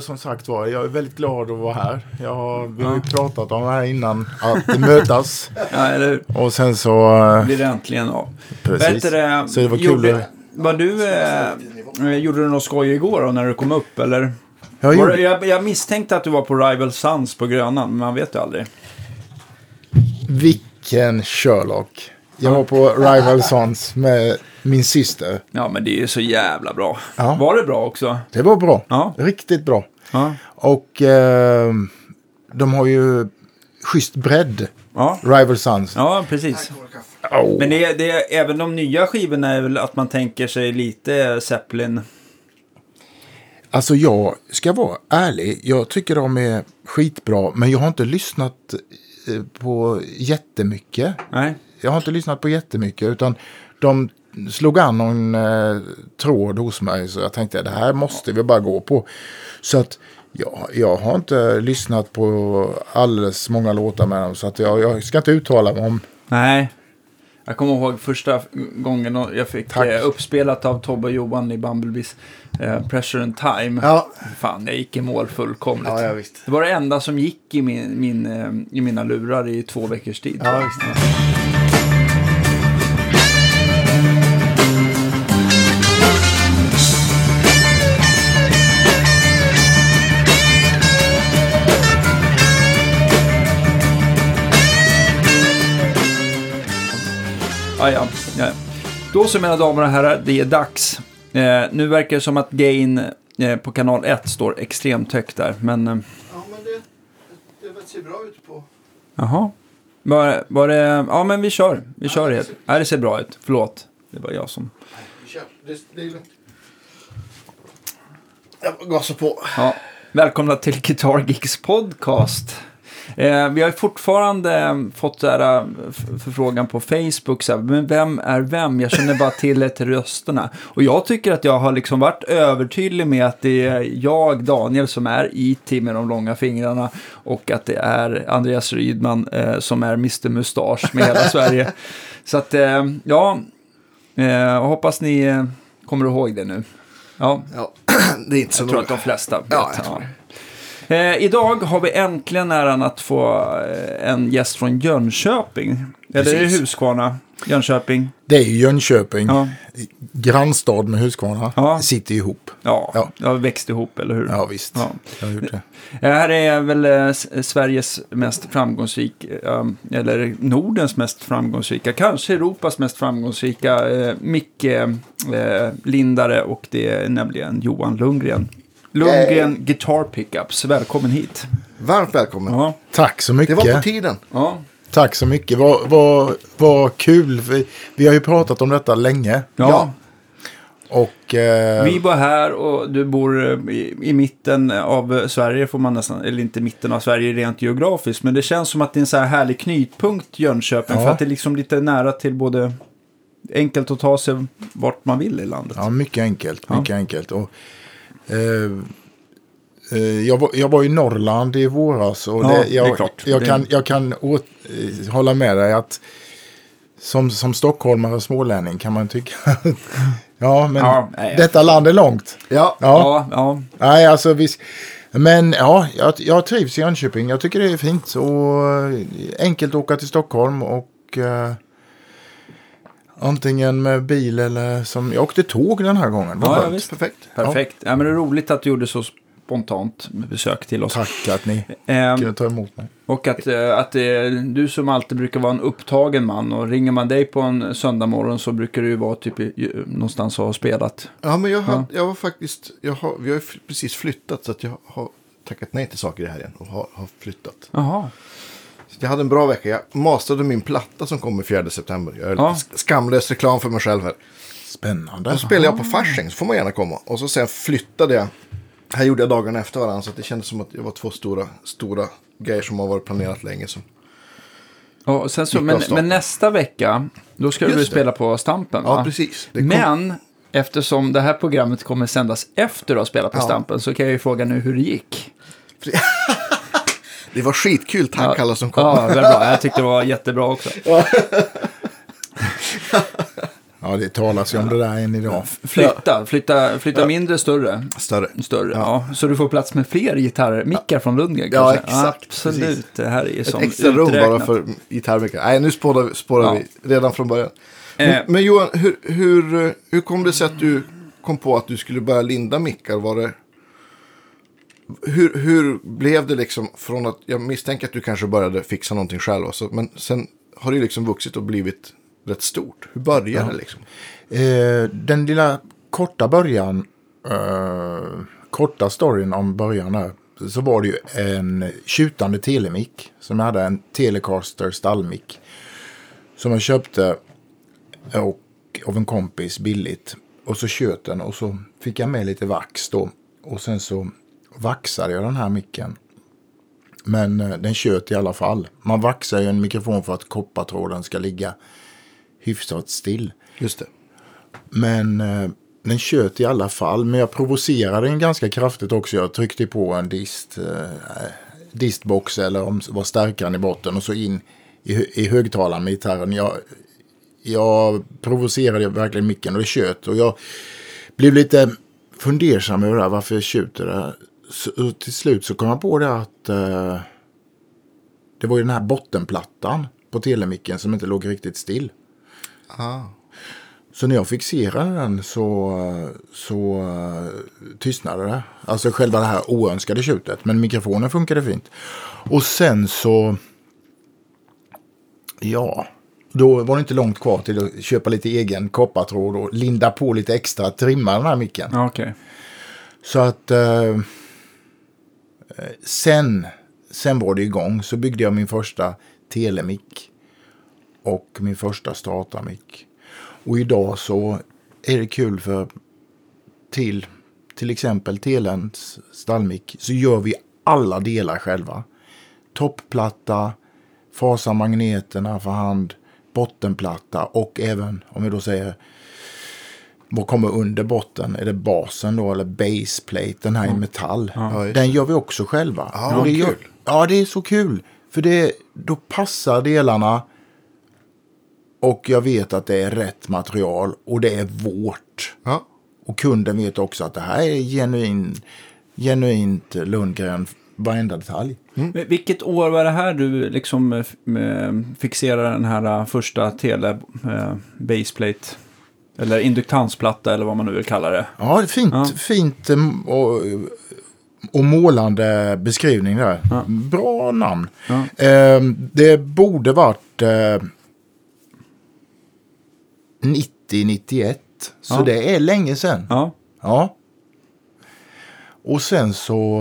Som sagt var, jag är väldigt glad att vara här. Jag, vi har ju pratat om det här innan, att mötas. Ja, eller hur? Och sen så... eh, Blir det äntligen av. Precis. Du det, Så det var kul gjorde, var du, eh, gjorde du något skoj igår då, när du kom upp? Eller? Jag gjorde, det- jag, jag misstänkte att du var på Rival Sons på Grönan, men man vet ju aldrig. vilken Sherlock. Jag var på Rival Sons med min syster. Ja, men det är ju så jävla bra. Ja. Var det bra också? Det var bra. Ja. Riktigt bra. Ja. Och eh, de har ju schysst bredd. Ja, Rival Sons. ja precis. Oh. Men det, är- det, även de nya skivorna är väl att man tänker sig lite Zeppelin. Alltså jag ska vara ärlig. Jag tycker de är skitbra. Men jag har inte lyssnat eh, på jättemycket. Nej. Jag har inte lyssnat på jättemycket. Utan de slog an någon eh, tråd hos mig. Så jag tänkte det här måste vi bara gå på. Så att jag, jag har inte lyssnat på alldeles många låtar med dem. Så att jag, jag ska inte uttala mig om. Nej. Jag kommer ihåg första gången jag fick Tack. eh, uppspelat av Tobbe och Johan i Bumblebees eh, Pressure and Time. Ja, Fan, jag gick i mål fullkomligt. ja, ja visst. Det var det enda som gick i, min, min, eh, i mina lurar i två veckors tid. Ja, visst. Ah, ja, ja. Då så mina damer och herrar, det är dags. Eh, nu verkar det som att Gain eh, på kanal 1 står extremt högt där. Men, eh, Ja, men det, det ser bra ut på... jaha. Var, var det, ja men vi kör. Vi kör det. Nej, det ser bra ut. Förlåt. Det var jag som... Det, det är lugnt. Jag gasar på. Ja. Välkomna till Guitar Geeks podcast. Eh, vi har fortfarande eh, fått så här, eh, förfrågan på Facebook, så här, men vem är vem? Jag känner bara till ett rösterna. Och jag tycker att jag har liksom varit övertydlig med att det är jag, Daniel, som är IT med de långa fingrarna och att det är Andreas Rydman eh, som är Mr Mustasch med hela Sverige. Så att, eh, ja, eh, hoppas ni eh, kommer ihåg det nu. Ja, Ja, det är inte så jag tror att de flesta vet. Ja. Eh, idag har vi äntligen äran att få eh, en gäst från Jönköping. Eller är det. Huskvarna? Jönköping? Det är ju Jönköping. Ja. Grannstad med Huskvarna. Ja. Sitter ihop. Ja, Ja. det har växt ihop, eller hur? Ja visst. Ja. Jag har gjort det. Det här är väl eh, Sveriges mest framgångsrika, eh, eller Nordens mest framgångsrika, kanske Europas mest framgångsrika eh, Micke-lindare och det är nämligen Johan Lundgren. Lundgren Guitar Pickups, välkommen hit. Varmt välkommen. Ja, Tack så Det mycket. var på tiden. ja, Tack så mycket. Vad vad- vad kul. Vi, vi har ju pratat om detta länge. ja. Och eh, Vi bor här och du bor eh, i, i mitten av eh, Sverige får man nästan, eller inte mitten av Sverige rent geografiskt, men det känns som att det är en så här härlig knytpunkt Jönköping Ja. för att det är liksom lite nära till både enkelt att ta sig vart man vill i landet. ja, mycket enkelt. Ja. Mycket enkelt. Och, eh, eh, jag, var, jag var i Norrland i våras. Och Ja, det, det jag, är klart. Jag Det- kan, jag kan åt, eh, hålla med dig att som, som stockholmare och smålänning kan man tycka. ja, men Ja, nej. detta land är långt. Ja, Ja, Ja, ja. nej, alltså visst. Men ja, jag, jag trivs i Jönköping. Jag tycker det är fint. Och eh, enkelt att åka till Stockholm och eh, antingen med bil eller som... Jag åkte tåg den här gången. Vad Ja, ja, visst. perfekt. perfekt. Ja. men det är roligt att du gjorde så spontant besök till oss. Tack att ni Ehm, kunde ta emot mig. Och att, eh, att eh, du som alltid brukar vara en upptagen man och ringer man dig på en söndag morgon så brukar du ju vara typ i, någonstans och ha spelat. Ja, men jag, har, jag var faktiskt... Jag har, vi har precis flyttat så att jag har tackat nej till saker i helgen och har, har flyttat. Jaha. Så jag hade en bra vecka. Jag masterade min platta som kommer 4 september. Jag är Ja. skamlös reklam för mig själv här. Spännande. Då spelade jag på Fasching, så får man gärna komma. Och så sen flyttade jag. Här gjorde jag dagarna efter varandra, så att det kändes som att det var två stora, stora grejer som har varit planerat länge. Så. Ja, och sen så, men, men nästa vecka, då ska du Just det. spela på Stampen? Ja, va? precis. Det kom- Men eftersom det här programmet kommer sändas efter du har spelat på Ja. Stampen så kan jag ju fråga nu hur det gick. Det var skitkul, tack alla som kom. Ja, väldigt bra. Jag tyckte det var jättebra också. Ja, Ja, det talas ju om det där än idag. Flytta, flytta, flytta mindre, större. Större. Större, ja. Så du får plats med fler gitarrmickar från Lundgren Ja, kanske? exakt, Absolut, precis. det här är ju Ett som extra rum bara för gitarrmickar. Nej, nu spårar vi, spårar Ja. vi redan från början. Eh. Men, men Johan, hur, hur, hur kom det sig att du kom på att du skulle börja linda mickar? Var det... Hur, hur blev det liksom från att, jag misstänker att du kanske började fixa någonting själv, alltså, men sen har det liksom vuxit och blivit rätt stort. Hur började det liksom? Eh, den lilla korta början, eh, korta storyn om början här, så var det ju en tjutande telemick som jag hade, en Telecaster stallmick. Som jag köpte och, av en kompis billigt. Och så köt den och så fick jag med lite vax då. Och sen så vaxade jag den här micken. Men eh, den köt i alla fall. Man vaxar ju en mikrofon för att koppartråden ska ligga hyfsat still. Just det. Men eh, den köt i alla fall. Men jag provocerade den ganska kraftigt också. Jag tryckte på en dist, eh, distbox eller om var stärkaren i botten och så in i, i högtalaren med gitarren. Jag, jag provocerade verkligen micken och det köt. Och jag blev lite fundersam över det här, varför tjuter det. Så, till slut så kom jag på det att eh, det var ju den här bottenplattan på telemicken som inte låg riktigt still. ah, Så när jag fixerade den så, så eh, tystnade det. Alltså själva det här oönskade tjutet. Men mikrofonen funkade fint. Och sen så... Ja, då var det inte långt kvar till att köpa lite egen koppartråd och linda på lite extra, trimma den här micken. Okej. Så att eh, sen, sen var det igång. Så byggde jag min första telemick och min första statarmick. Och idag så är det kul för till till exempel Telens stallmick så gör vi alla delar själva. Toppplatta, fasa magneterna för hand, bottenplatta och även om vi då säger vad kommer under botten? Är det basen då eller baseplate? Den här i metall. Ja, den gör vi också själva. Ja, Och det gör, kul. ja, det är så kul. För det, då passar delarna. Och jag vet att det är rätt material och det är vårt. ja. Och kunden vet också att det här är genuin, genuint Lundgren, varenda detalj. Men Vilket år var det här du liksom eh, fixerade den här eh, första tele eh, baseplate? Eller induktansplatta eller vad man nu vill kalla det. Ja, fint, Ja. fint eh, och, och målande beskrivning där. Ja. Bra namn. Ja. Eh, det borde varit eh, 90-91. Så det är länge sedan. Ja, Ja. Och sen så...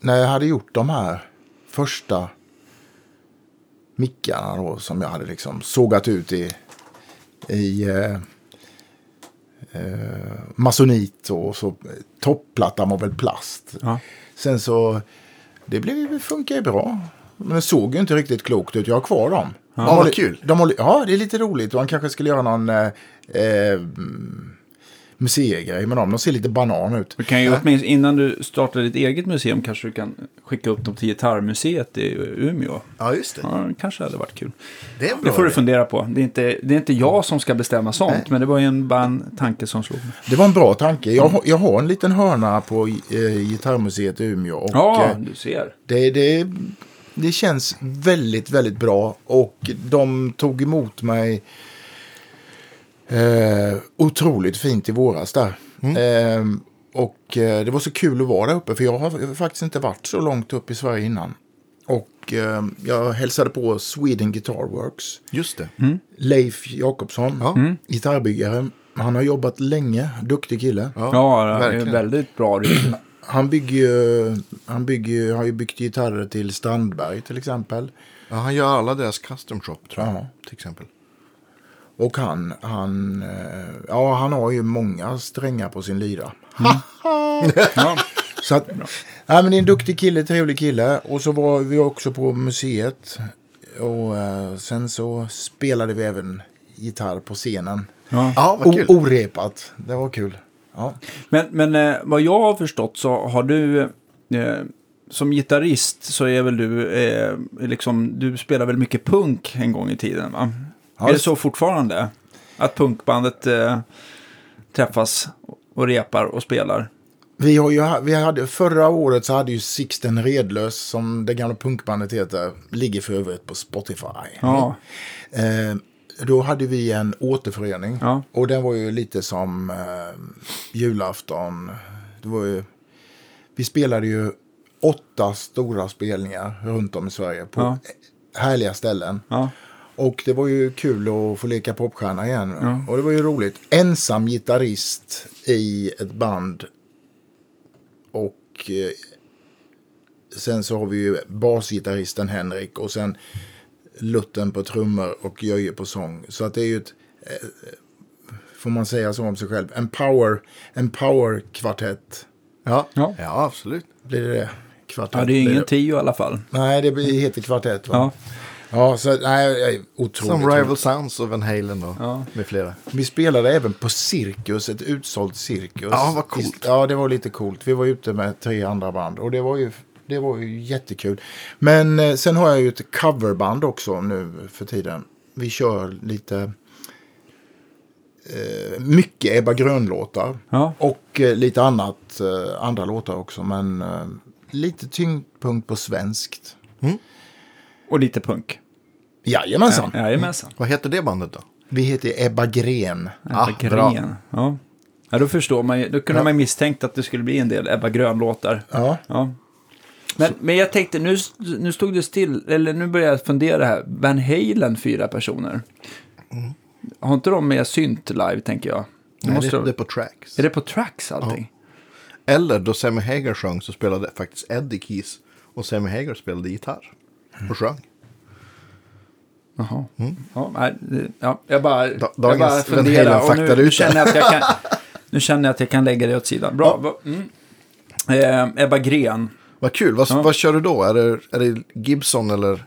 När jag hade gjort de här första mickarna då som jag hade liksom sågat ut i, i eh, eh, masonit och så topplattan var väl plast. ja. Sen så, det blev, funkar ju bra. Men det såg ju inte riktigt klokt ut. Jag har kvar dem. Ja, De vad kul. De li- ja, det är lite roligt. Och han kanske skulle göra någon eh, eh, museigrej med dem. De ser lite banan ut. Du kan ju åtminstone, innan du startar ditt eget museum kanske du kan skicka upp dem till Gitarrmuseet i Umeå. ja, just det. Ja, kanske hade varit kul. Det är Det får du fundera på. Det är inte, det är inte jag som ska bestämma sånt, Nej. men det var ju en, bara en tanke som slog mig. Det var en bra tanke. Jag, jag har en liten hörna på eh, Gitarrmuseet i Umeå. Och, Ja, eh, du ser. det, det, det känns väldigt, väldigt bra. Och de tog emot mig eh, otroligt fint i våras där. Eh, och eh, det var så kul att vara där uppe. För jag har faktiskt inte varit så långt upp i Sverige innan. Och eh, jag hälsade på Sweden Guitar Works. Just det. Leif Jakobsson, Ja. gitarrbyggare. Han har jobbat länge, duktig kille. Ja, Ja, det är verkligen. väldigt bra. Han bygger ju, han bygger har ju byggt gitarrer till Strandberg till exempel. Ja, han gör alla deras custom shop, tror jag. Ja. Till exempel. Och han, han, eh, ja han har ju många strängar på sin lyra. Ja. Så att, ja, men det är en duktig kille, trevlig kille. Och så var vi också på museet. Och eh, sen så spelade vi även gitarr på scenen. Ja. Ja, vad O, kul. orepat, det var kul. Ja. Men, men eh, vad jag har förstått så har du, eh, som gitarrist så är väl du, eh, liksom, du spelar väl mycket punk en gång i tiden va? Är det så fortfarande? Att punkbandet eh, träffas och repar och spelar? Vi har ju, vi hade, förra året så hade ju Sixten Redlös, som det gamla punkbandet heter, ligger för övrigt på Spotify. Ja, Eh, då hade vi en återförening. Ja. Och den var ju lite som eh, julafton. Det var ju, vi spelade ju åtta stora spelningar runt om i Sverige på Ja. härliga ställen. ja, Och det var ju kul att få leka popstjärna igen. Och det var ju roligt. Ensam gitarrist i ett band. Och eh, sen så har vi ju basgitarristen Henrik. Och sen Lutten på trummor och Jöje på sång. Så att det är ju ett, eh, får man säga så om sig själv, en power, en power kvartett. Ja. Ja. ja, absolut. Blir det det? Kvartett. ja det är blir ingen tio i alla fall. Nej, det heter kvartett va? Ja. Ja, så nej, jag är otroligt. Som Rival Sounds och Van Halen och Ja. med flera. Vi spelade även på Cirkus, ett utsålt Cirkus. Ja, vad coolt. Ja, det var lite coolt. Vi var ute med tre andra band och det var ju, det var ju jättekul. Men eh, sen har jag ju ett coverband också nu för tiden. Vi kör lite eh, mycket Ebba Grön-låtar. Ja. Och eh, lite annat, eh, andra låtar också. Men eh, lite tyngdpunkt på svenskt. Och lite punk. Jajamensan. Jajamensan. Vad heter det bandet då? Vi heter Ebba Gren. Ah, Ebba bra. Grön. Ja. ja, då förstår man ju. Då kunde man misstänkt att det skulle bli en del Ebba Grön-låtar. Ja. Ja. Men, men jag tänkte, nu, nu stod det still, eller nu börjar jag fundera här. Van Halen, fyra personer. Har inte de med synt live, tänker jag? Det Nej, det, de- det är på tracks. Är det på tracks allting? Eller då Sammy Hagar sjöng så spelade faktiskt Eddie Keys och Sammy Hagar spelade gitarr och sjöng. Jaha. Ja, nej, ja, jag bara, Da- jag dagens bara Van funderar och nu, känner jag att jag kan, nu känner jag att jag kan lägga det åt sidan. Bra. va- Mm. Eh, Ebba Gren. Vad kul. Vad, Ja. vad kör du då? Är det, är det Gibson eller?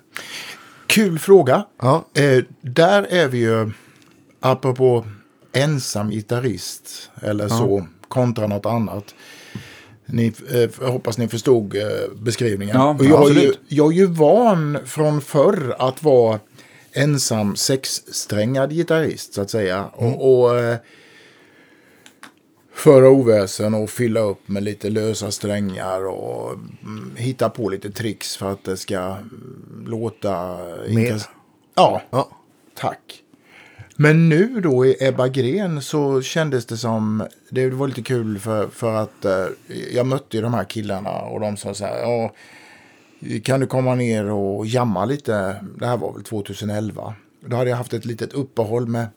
Kul fråga. Ja. Eh, där är vi ju, apropå ensam gitarrist eller så, kontra något annat. Ni, eh, hoppas ni förstod eh, beskrivningen. Ja, och jag, är ju, jag är ju van från förr att vara ensam sexsträngad gitarrist, så att säga. Och, och eh, föra oväsen och fylla upp med lite lösa strängar och mm, hitta på lite tricks för att det ska mm, låta... Mer. Ja, Ja. tack. Men nu då i Ebba Gren så kändes det som, det var lite kul för, för att eh, jag mötte ju de här killarna och de sa så här, ja, kan du komma ner och jamma lite? Det här var väl 2011. Då hade jag haft ett litet uppehåll med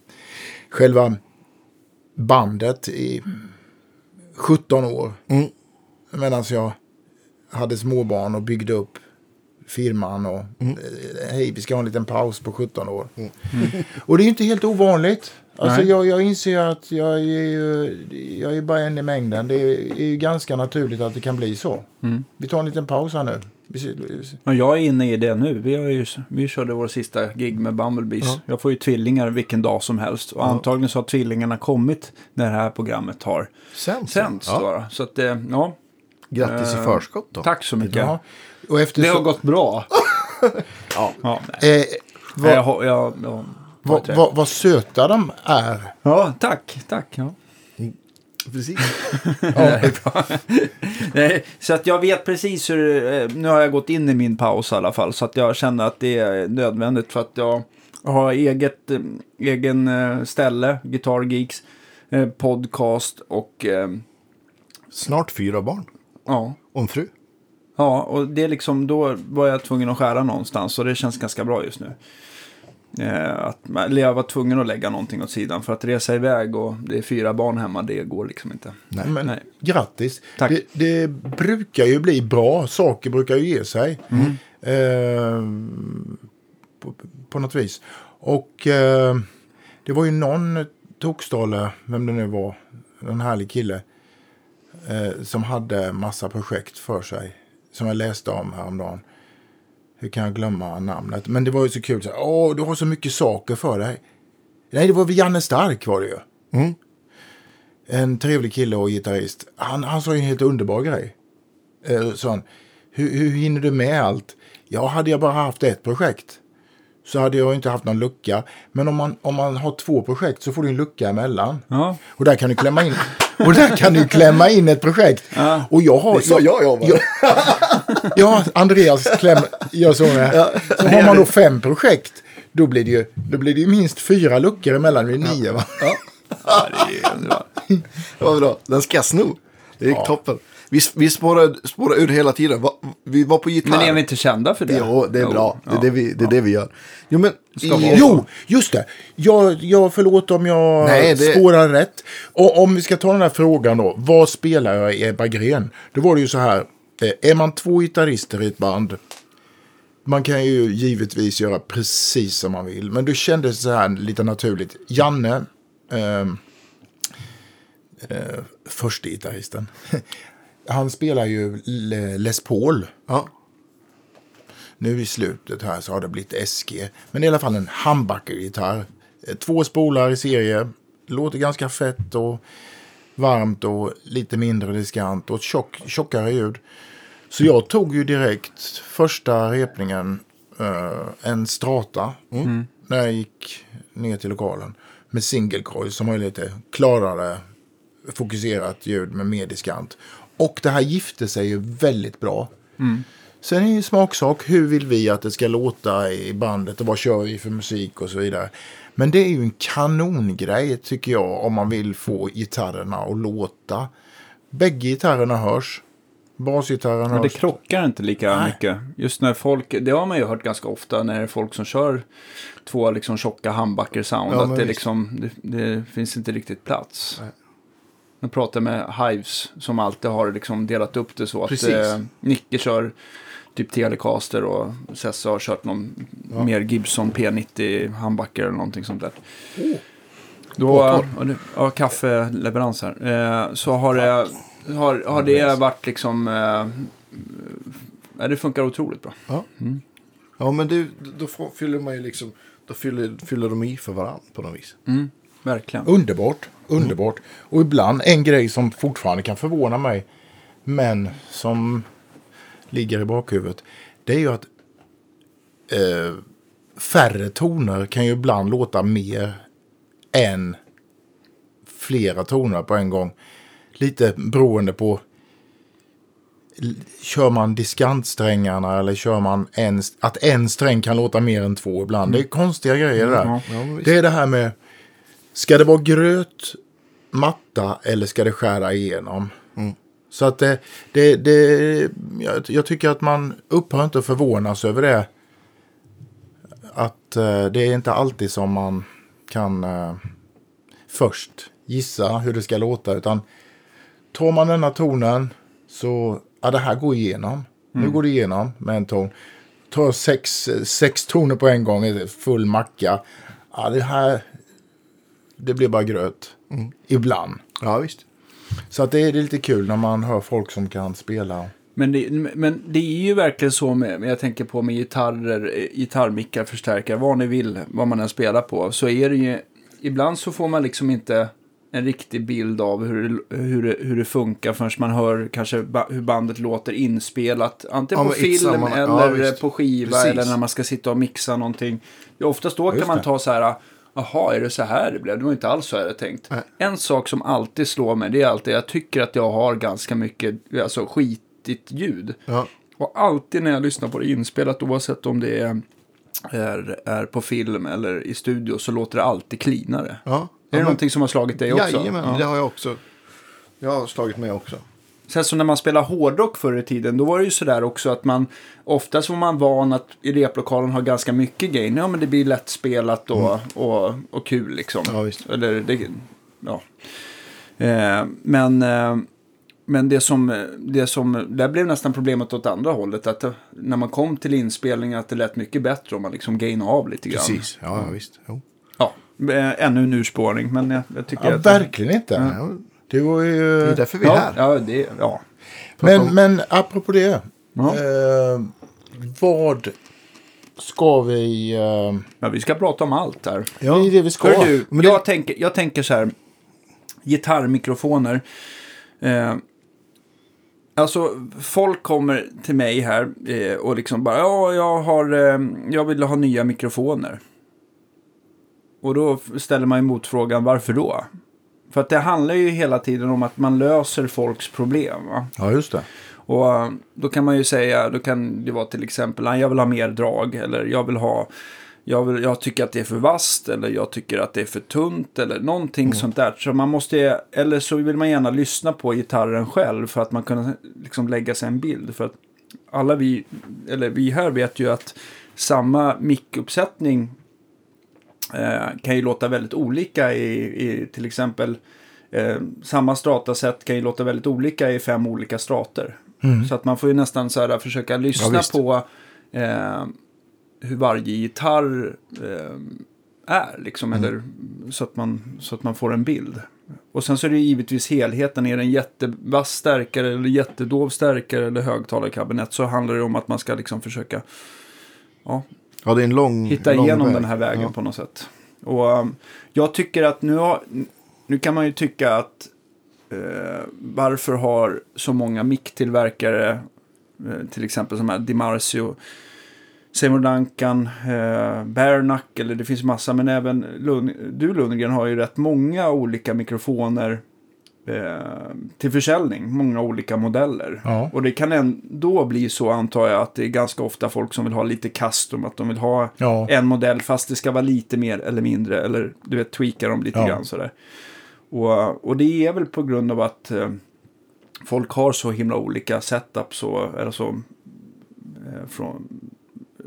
själva bandet i 17 år. Mm. Medan jag hade småbarn och byggde upp firman och Mm. eh, hej, vi ska ha en liten paus på 17 år. Och det är ju inte helt ovanligt. Alltså Nej. jag, jag inser att jag är, ju, jag är bara en i mängden. Det är, är ju ganska naturligt att det kan bli så. Mm. Vi tar en liten paus här nu. Ja, jag är inne i det nu. Vi, har ju, vi körde vår sista gig med Bumblebees. Ja. Jag får ju tvillingar vilken dag som helst. Och antagligen så har tvillingarna kommit när det här programmet har Sen. sänds. Ja. då. Så att, eh, ja, Grattis i Eh, förskott då. tack så mycket. Ja. Och efter Det har så, gått bra. ja. ja eh, vad, jag, jag, jag, vad, vad, vad söta de är. ja, tack. tack ja. Precis. Nej, så att jag vet precis hur, eh, nu har jag gått in i min paus i alla fall, så att jag känner att det är nödvändigt för att jag har eget, eh, egen eh, ställe, Guitar Geeks, podcast och Snart fyra barn. ja. Och en fru. Ja, och det är liksom, då var jag tvungen att skära någonstans och det känns ganska bra just nu. Eh, att, eller jag var tvungen att lägga någonting åt sidan för att resa iväg och det är fyra barn hemma, det går liksom inte. Nej. Men Nej. grattis. Tack. Det, det brukar ju bli bra. Saker brukar ju ge sig. Eh, på, på något vis. Och eh, det var ju någon tokstolle, vem det nu var, en härlig kille. Eh, som hade massa projekt för sig. Som jag läste om häromdagen. Hur kan jag glömma namnet? Men det var ju så kul. Så, Åh, du har så mycket saker för dig. Nej, det var väl Janne Stark var det ju. Mm. En trevlig kille och gitarrist. Han, han sa en helt underbar grej. Eh, sa han, hur, hur hinner du med allt? Ja, hade jag bara haft ett projekt så hade jag inte haft någon lucka. Men om man, om man har två projekt så får du en lucka emellan. Ja. Och där kan du klämma in, och där kan du klämma in ett projekt. Och jag har... Det sa jag jobbar. Ja, ja, Andreas kläm, gör så med. Så har man då fem projekt, då blir det ju, då blir det ju minst fyra luckor emellan. Det är nio va? Ja. Ja, det är underbart. Det var bra. Den ska jag sno. Det gick toppen. Vi, vi spårar, spårar ur hela tiden. Va- Vi var på gitarr. Men är vi inte kända för det? Jo, det är bra. Det är, Ja. det, vi, det är det vi gör. Jo, men... Jo, just det. Jag, jag förlåt om jag Nej, det- spårar rätt. Och om vi ska ta den här frågan då. Vad spelar jag i Ebba Grön? Då var det ju så här. eh, Är man två gitarrister i ett band. Man kan ju givetvis göra precis som man vill. Men det kändes så här lite naturligt. Janne. ehm, eh, första gitarristen. Han spelar ju Le- Les Paul. Ja. Nu i slutet här så har det blivit SG. Men i alla fall en humbucker-gitarr. Eh, Två spolar i serie. Låter ganska fett och varmt och lite mindre diskant och tjock, tjockare ljud. Så jag tog ju direkt första repningen eh, en strata när jag gick ner till lokalen. Med single coil som har lite klarare fokuserat ljud med mer diskant. Och det här gifte sig ju väldigt bra. Sen är det ju smaksak. Hur vill vi att det ska låta i bandet och vad kör vi för musik och så vidare. Men det är ju en kanongrej tycker jag om man vill få gitarrerna att låta. Bägge gitarrerna hörs. Basgitarren Men det hörs. krockar inte lika Nej. mycket. Just när folk, det har man ju hört ganska ofta när det är folk som kör två liksom tjocka handbacker-sound. Ja, att det, liksom, det, det finns inte riktigt plats. Jag pratade med Hives som alltid har liksom delat upp det så att Precis. eh, Nicke kör typ Telecaster och Sessa har kört någon mer Gibson P90 handbacker eller någonting sånt där. Då, Båttorr. ja, ja, kaffeleverans här. Eh, så har det, har, har det varit liksom... Eh, ja, det funkar otroligt bra. Ja. ja, men det, då fyller man ju liksom... Då fyller, fyller de i för varandra på något vis. Mm, verkligen. Underbart. Underbart. Och ibland en grej som fortfarande kan förvåna mig. Men som ligger i bakhuvudet. Det är ju att eh, färre toner kan ju ibland låta mer än flera toner på en gång. Lite beroende på Kör man diskantsträngarna eller kör man en, att en sträng kan låta mer än två ibland. Det är konstiga grejer det där. Ja, ja, det är det här med, ska det vara gröt, matta eller ska det skära igenom? Så att det, det, det jag, jag tycker att man upphör inte att förvånas över det. Att eh, det är inte alltid som man kan eh, först gissa hur det ska låta. Utan tar man denna tonen så, ja det här går igenom. Nu går det igenom med en ton. Tar sex, sex toner på en gång, full macka. Ja det här, det blir bara gröt. Ibland. Ja, visst. Så att det är lite kul när man hör folk som kan spela. Men det, men det är ju verkligen så med, jag tänker på med gitarrer, eh, gitarrmickar, förstärkare, vad ni vill, vad man än spelar på. Så är det ju, ibland så får man liksom inte en riktig bild av hur, det- hur, det, hur det funkar förrän man hör kanske ba, hur bandet låter inspelat. Antingen Ja, på film sammanhang. Ja, eller visst. på skiva Precis. eller när man ska sitta och mixa någonting. Ja, oftast då kan Just man det. ta så här, jaha, är det så här det blev? Det var inte alls så jag hade tänkt. Nej. En sak som alltid slår mig, det är alltid, jag tycker att jag har ganska mycket, alltså skitigt ljud. Ja. Och alltid när jag lyssnar på det inspelat, oavsett om det är, är, är på film eller i studio, så låter det alltid cleanare. Ja. Är det men- någonting som har slagit dig också? Jajamän, Ja. det har jag också. Jag har slagit med också. Sen så när man spelar hårdrock förr i tiden, då var det ju sådär också att man oftast var man van att i replokalen ha ganska mycket gain. Ja, men det blir lättspelat och, och, och kul liksom. Ja. Eller det, ja. Eh, men, eh, men det som, det som, där blev nästan problemet åt andra hållet. Att det, när man kom till inspelningen att det lät mycket bättre om man liksom gainade av lite grann. Precis, ja, ja visst. Jo. Ja, eh, ännu en urspåring, men jag, jag tycker Ja, att... verkligen inte. Ja, Det var ju... det är därför vi är Ja, här. ja, det, ja. Men, men apropå det. Ja. Eh, vad ska vi... Eh, ja, vi ska prata om allt här. Det är det vi ska. Hör du, Men det- jag, tänker, jag tänker så här. Gitarrmikrofoner. Eh, Alltså, folk kommer till mig här eh, och liksom bara, ja, jag, har, eh, jag vill ha nya mikrofoner. Och då ställer man ju motfrågan, varför då? För att det handlar ju hela tiden om att man löser folks problem. Va? Ja, just det. Och eh, då kan man ju säga, då kan det vara till exempel, "Nej, jag vill ha mer drag, eller jag vill ha, jag, vill, jag tycker att det är för vasst, eller jag tycker att det är för tunt, eller någonting sånt där. Så man måste, eller så vill man gärna lyssna på gitarren själv för att man kan liksom lägga sig en bild. För att alla vi, eller vi här vet ju att samma mickuppsättning kan ju låta väldigt olika i, i till exempel eh, samma strataset kan ju låta väldigt olika i fem olika strater. Så att man får ju nästan så här försöka lyssna Ja, på eh, hur varje gitarr eh, är. Liksom, eller, så, att man, så att man får en bild. Och sen så är det givetvis helheten. Är det en jättevass stärkare eller jättedov stärkare eller högtalarkabinett så handlar det om att man ska liksom försöka ja, Ja, det är en lång hitta lång igenom väg. den här vägen Ja. på något sätt. Och um, jag tycker att nu, har, nu kan man ju tycka att eh, varför har så många micktillverkare, eh, till exempel som här DiMarzio, Seymour Duncan, eh, Barenack, eller det finns massa, men även Lund, du Lundgren har ju rätt många olika mikrofoner till försäljning, många olika modeller. Ja. Och det kan ändå bli så antar jag att det är ganska ofta folk som vill ha lite custom, att de vill ha Ja. en modell fast det ska vara lite mer eller mindre, eller du vet tweaka dem lite Ja. grann sådär. Och, och det är väl på grund av att eh, folk har så himla olika setups och alltså, eh, från,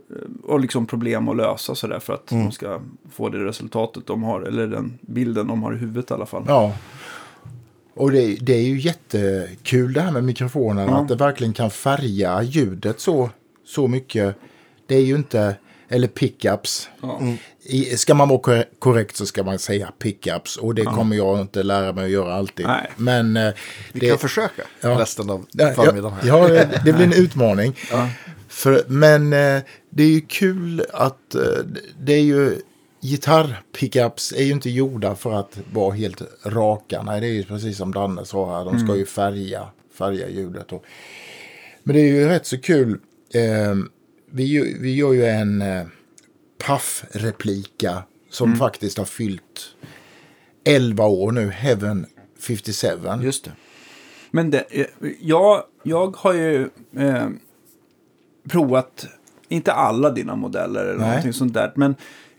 eh, och liksom problem att lösa sådär för att de ska få det resultatet de har, eller den bilden de har i huvudet i alla fall. Ja. Och det, det är ju jättekul det här med mikrofonen. Ja. Att det verkligen kan färga ljudet så, så mycket. Det är ju inte, eller pickups. Ja. I, ska man vara korre- korrekt så ska man säga pickups. Och det kommer jag inte lära mig att göra alltid. Nej. Men eh, Vi det, kan försöka Ja. resten av Ja, förmiddagen här. Ja, det blir en utmaning. För, men eh, det är ju kul att eh, det är ju gitarrpickups är ju inte gjorda för att vara helt raka. Nej, det är ju precis som Danne sa här. De ska ju färga, färga ljudet. Och, men det är ju rätt så kul. Eh, vi, vi gör ju en eh, Puff-replika som faktiskt har fyllt 11 år nu. Heaven 57. Just det. Men det, eh, jag, jag har ju eh, provat, inte alla dina modeller eller Nej. någonting sånt där, men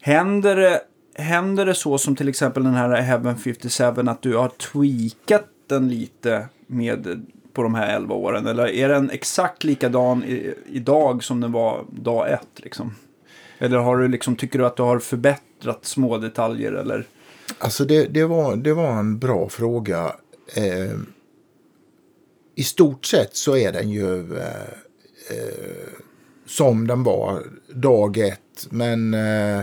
händer det, händer det så som till exempel den här Heaven 57 att du har tweakat den lite med på de här 11 åren? Eller är den exakt likadan i, idag som den var dag ett? Liksom? Eller har du liksom, tycker du att du har förbättrat små detaljer? Eller? Alltså det, det, var, det var en bra fråga. Eh, I stort sett så är den ju eh, eh, som den var dag ett. Men eh,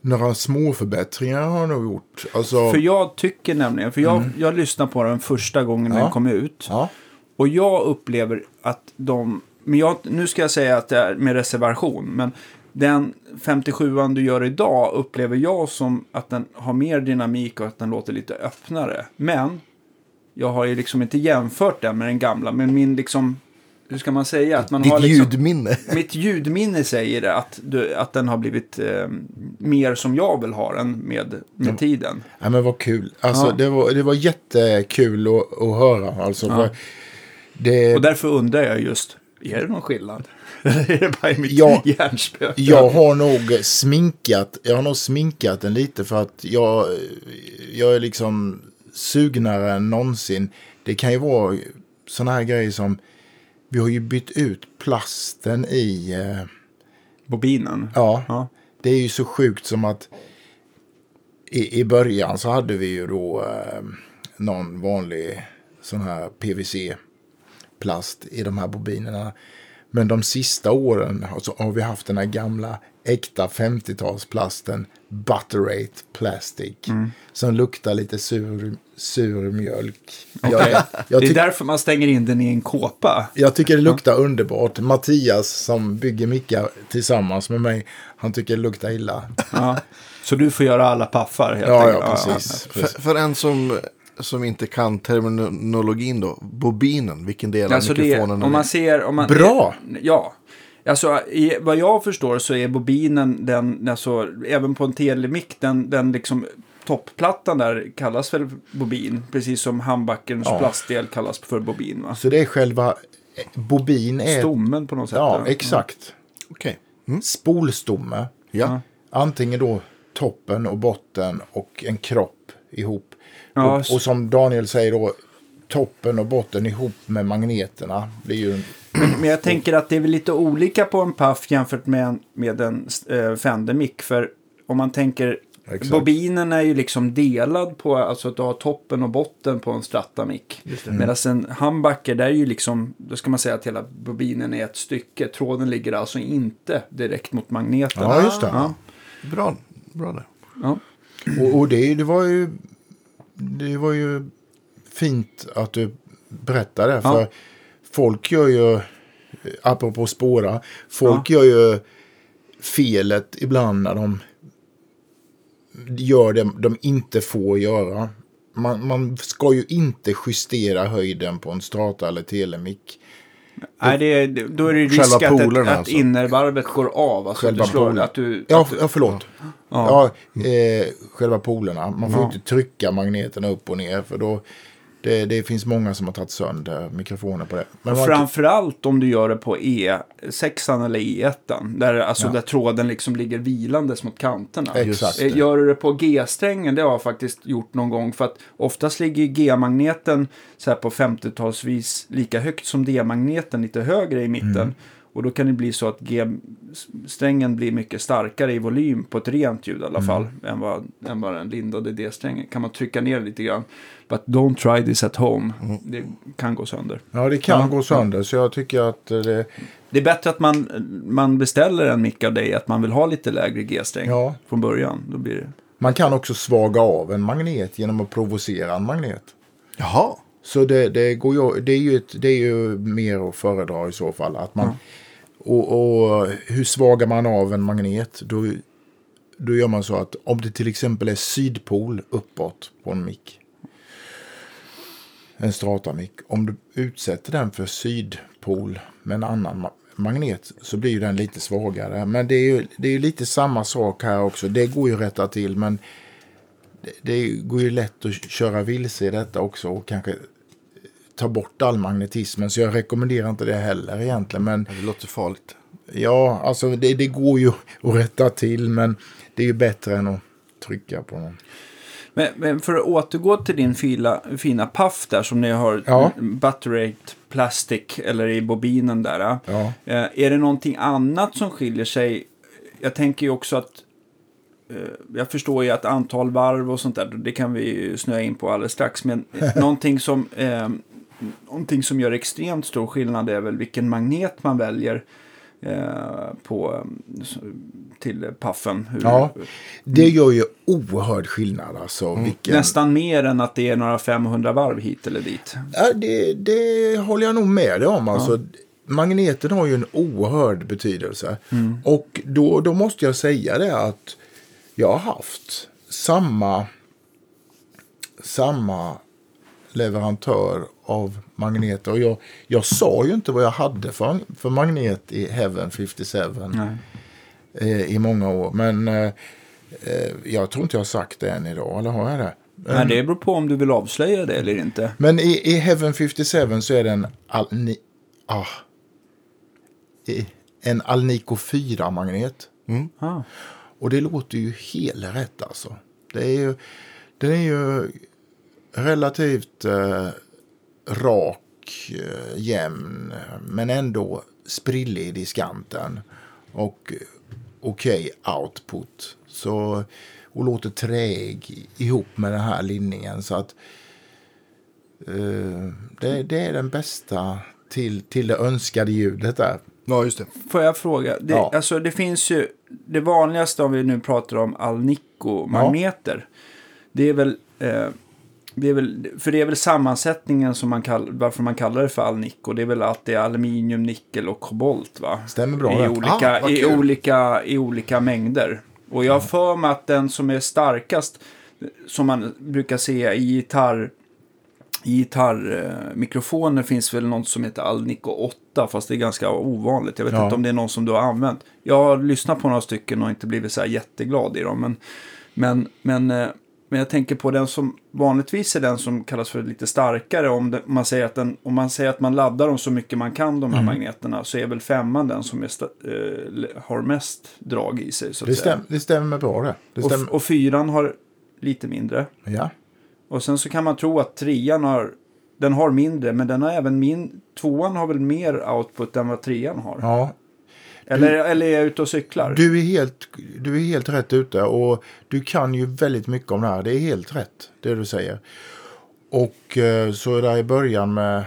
några små förbättringar har nog gjort. Alltså, För jag tycker nämligen, för jag, jag lyssnade på den första gången Ja. den kom ut. ja, Och jag upplever att de, men jag, nu ska jag säga att det är med reservation, men den 57an du gör idag upplever jag som att den har mer dynamik och att den låter lite öppnare. Men jag har ju liksom inte jämfört den med den gamla, men min liksom, hur ska man säga? Att man Ditt har liksom, ljudminne. Mitt ljudminne säger att, du, att den har blivit eh, mer som jag vill ha den med, med tiden. ja, men vad kul. Alltså, Ja. det, var, det var jättekul att, att höra. Alltså, Ja. det, Och därför undrar jag just, är det någon skillnad? Eller är det bara i mitt Ja. hjärnspöke? Jag har nog sminkat, jag har nog sminkat den lite för att jag, jag är liksom sugnare än någonsin. Det kan ju vara sådana här grejer som, vi har ju bytt ut plasten i, eh, Bobinen? ja, Ja. det är ju så sjukt som att i, i början så hade vi ju då eh, någon vanlig sån här PVC-plast i de här bobinerna. Men de sista åren har- så har vi haft den här gamla äkta 50-talsplasten Butterate Plastic. Som luktar lite sur, sur mjölk. Okej. Jag, jag, det är därför man stänger in den i en kåpa. jag tycker det luktar underbart. Mattias som bygger mickar tillsammans med mig, han tycker det luktar illa. Ja. Så du får göra alla paffar helt Ja, enkelt. ja, precis. För, för en som som inte kan terminologin då. Bobinen, vilken del av Alltså det, mikrofonen om är man ser... Om man, Bra! Ja. Alltså, i, vad jag förstår så är bobinen, den, alltså, även på en telemick, den, den liksom toppplattan där kallas väl bobin. Precis som handbackerns Ja. plastdel kallas för bobin. Va? Så det är själva eh, bobin är... Stommen på något sätt. Ja, där. exakt. Okej. Mm. Spolstomme. Ja. Antingen då toppen och botten och en kropp ihop. Ja, och, och som Daniel säger då, toppen och botten ihop med magneterna. blir ju en, Men jag tänker att det är väl lite olika på en Puff jämfört med en, med en eh, Fender mick. För om man tänker, Exakt. bobinen är ju liksom delad på, alltså att du har toppen och botten på en Strata mick. Medan en humbucker, där är ju liksom, då ska man säga att hela bobinen är ett stycke. Tråden ligger alltså inte direkt mot magneten. Ja, just det. Ja, Bra, bra där. ja. och och det, det var ju... Det var ju fint att du berättade. För Ja. folk gör ju, apropå spåra, folk gör ju felet ibland när de gör det de inte får göra. Man, man ska ju inte justera höjden på en strata eller telemick. Nej, det är, då är det risk Själva att, polerna att alltså. innervarvet går av. Alltså Själva att du slår, polen. att du, Ja, att du, ja förlåt. Ja, eh, själva polerna. Man får Ja. inte trycka magneterna upp och ner. För då, det, det finns många som har tagit sönder mikrofoner på det. Men man, Framförallt om du gör det på E6 eller E1. Där, alltså Ja. där tråden liksom ligger vilandes mot kanterna. Exakt. Eh, Gör du det på G-strängen, det har jag faktiskt gjort någon gång. För att oftast ligger G-magneten så här på 50-talsvis lika högt som D-magneten, lite högre i mitten. Mm. Och då kan det bli så att G-strängen blir mycket starkare i volym på ett rent ljud i alla fall. Mm. Än, vad, än vad den lindade D-strängen. Kan man trycka ner lite grann. But don't try this at home. Mm. Det kan gå sönder. ja, det kan Ja, gå sönder. Så jag tycker att eh, det... Det är bättre att man, man beställer en mick av dig att man vill ha lite lägre G-sträng Ja. från början. Då blir det... Man kan också svaga av en magnet genom att provocera en magnet. Jaha. Så det, det, går ju, det, är ju ett, det är ju mer att föredra i så fall. Att man, och, och hur svagar man av en magnet? Då, då gör man så att om det till exempel är sydpol uppåt på en mick. En strata-mick. Om du utsätter den för sydpol med en annan ma- magnet så blir den lite svagare. Men det är ju, det är lite samma sak här också. Det går ju att rätta till men det, det går ju lätt att köra vilse i detta också och kanske ta bort all magnetismen. Så jag rekommenderar inte det heller egentligen. Men Det låter farligt. ja, alltså det, det går ju att rätta till men det är ju bättre än att trycka på någon. Men, men för att återgå till din fila, fina puff där som ni har Ja. butterate plastic eller i bobinen där. Ja. Eh, är det någonting annat som skiljer sig? Jag tänker ju också att eh, jag förstår ju att antal varv och sånt där, det kan vi snöa in på alldeles strax. Men någonting som, eh, någonting som gör extremt stor skillnad är väl vilken magnet man väljer på, eh, s- till puffen. Hur, Ja, det gör ju oerhörd skillnad alltså. Vilken... Nästan mer än att det är några 500 varv hit eller dit. Ja, det, det håller jag nog med dig om. Alltså, Magneten har ju en oerhörd betydelse. Och då, då måste jag säga det att jag har haft samma, samma leverantör av magneter. Och jag, jag sa ju inte vad jag hade för, för magnet i Heaven 57 Nej. eh, i många år. Men eh, eh, jag tror inte jag har sagt det än idag. Eller har jag det? Nej, det beror på om du vill avslöja det eller inte. Men i, i Heaven 57 så är det en, Alni, ah, i- en Alnico 4-magnet. Ah. Och det låter ju helt rätt alltså. Det är ju, den är ju relativt eh, rak, eh, jämn, men ändå sprillig i diskanten. Och okej output. Så, och låter träig ihop med den här linningen. Så att eh, det, det är den bästa till, till det önskade ljudet där. Ja, just det. Får jag fråga? Det, Ja. alltså, det finns ju det vanligaste om vi nu pratar om Alnico-magneter. Det är väl... Eh, det är väl, för det är väl sammansättningen som man kallar, varför man kallar det för Alnico. Det är väl att det är aluminium, nickel och kobolt va? Stämmer bra I det. olika, Ah, i, olika, I olika mängder. Och jag har för mig att den som är starkast, som man brukar se i gitarr, i gitarrmikrofoner finns väl något som heter Alnico 8, fast det är ganska ovanligt. Jag vet Ja. inte om det är någon som du har använt. Jag har lyssnat på några stycken och inte blivit så här jätteglad i dem. Men, men, men, eh, men jag tänker på den som vanligtvis är den som kallas för lite starkare. Om, det, man, säger att den, om man säger att man laddar dem så mycket man kan, de här magneterna, så är väl femman den som sta, eh, har mest drag i sig. Så Det, stäm, det stämmer bra det. det stämmer. Och, och fyran har lite mindre. ja. Och sen så kan man tro att trean har, den har mindre, men den har även min, tvåan har väl mer output än vad trean har. ja, eller, eller är jag ute och cyklar? du är, helt, du är helt rätt ute och du kan ju väldigt mycket om det här. Det är helt rätt det du säger. Och eh, så är det i början med...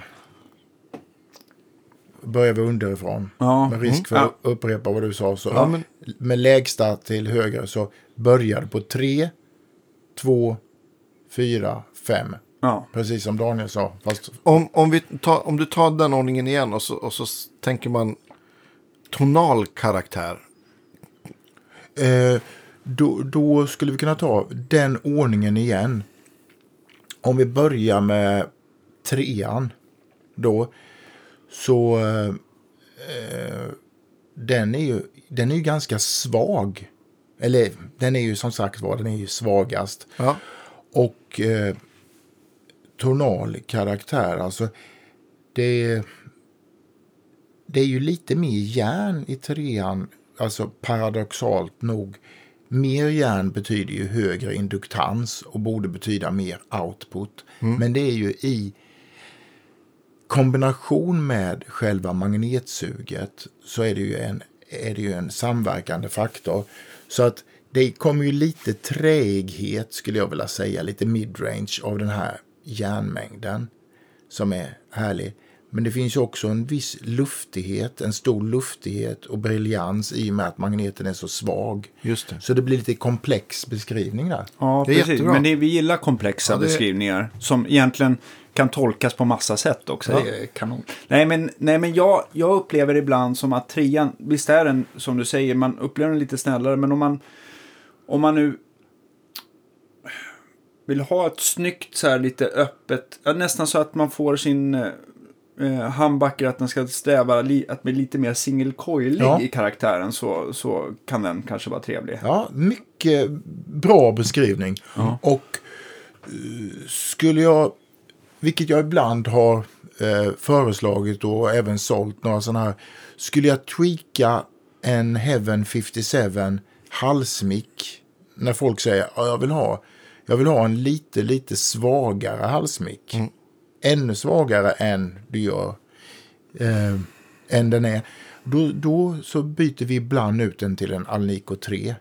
Börjar vi underifrån. Ja. Med risk för Mm. att upprepa vad du sa. Så Ja, men- Med lägsta till högre så börjar du på 3, 2, 4, 5. Ja. Precis som Daniel sa. Fast Om, om, vi tar, om du tar den ordningen igen och så, och så tänker man tonal karaktär. Eh, då, då skulle vi kunna ta den ordningen igen. Om vi börjar med trean. Då. Så eh, den, är ju, den är ju ganska svag. Eller den är ju som sagt var, den är ju svagast. Ja. Och eh, tonal karaktär, alltså det, det är ju lite mer järn i trean, alltså paradoxalt nog. Mer järn betyder ju högre induktans och borde betyda mer output. Men det är ju i kombination med själva magnetsuget så är det ju en, är det ju en samverkande faktor. Så att det kommer ju lite träghet skulle jag vilja säga, lite midrange av den här järnmängden som är härlig. Men det finns ju också en viss luftighet, en stor luftighet och briljans i och med att magneten är så svag. Just det. Så det blir lite komplex beskrivning där. Ja, precis. jättebra. Men det, vi gillar komplexa Ja, det- beskrivningar som egentligen kan tolkas på massa sätt också. Ja. Det är kanon. Nej, men, nej, men jag, jag upplever ibland som att trean, visst är den som du säger, man upplever den lite snällare, men om man, om man nu vill ha ett snyggt så här lite öppet, nästan så att man får sin eh, eh, handbacker att den ska sträva li, att bli lite mer singelcoilig Ja. i karaktären så, så kan den kanske vara trevlig. Ja, mycket bra beskrivning. Och eh, skulle jag, vilket jag ibland har eh, föreslagit och även sålt några sådana här, skulle jag tweaka en Heaven 57 halsmick när folk säger ja, jag vill ha jag vill ha en lite, lite svagare halsmick. Ännu svagare än du gör eh, än den är. Då, då så byter vi ibland ut den till en Alnico 3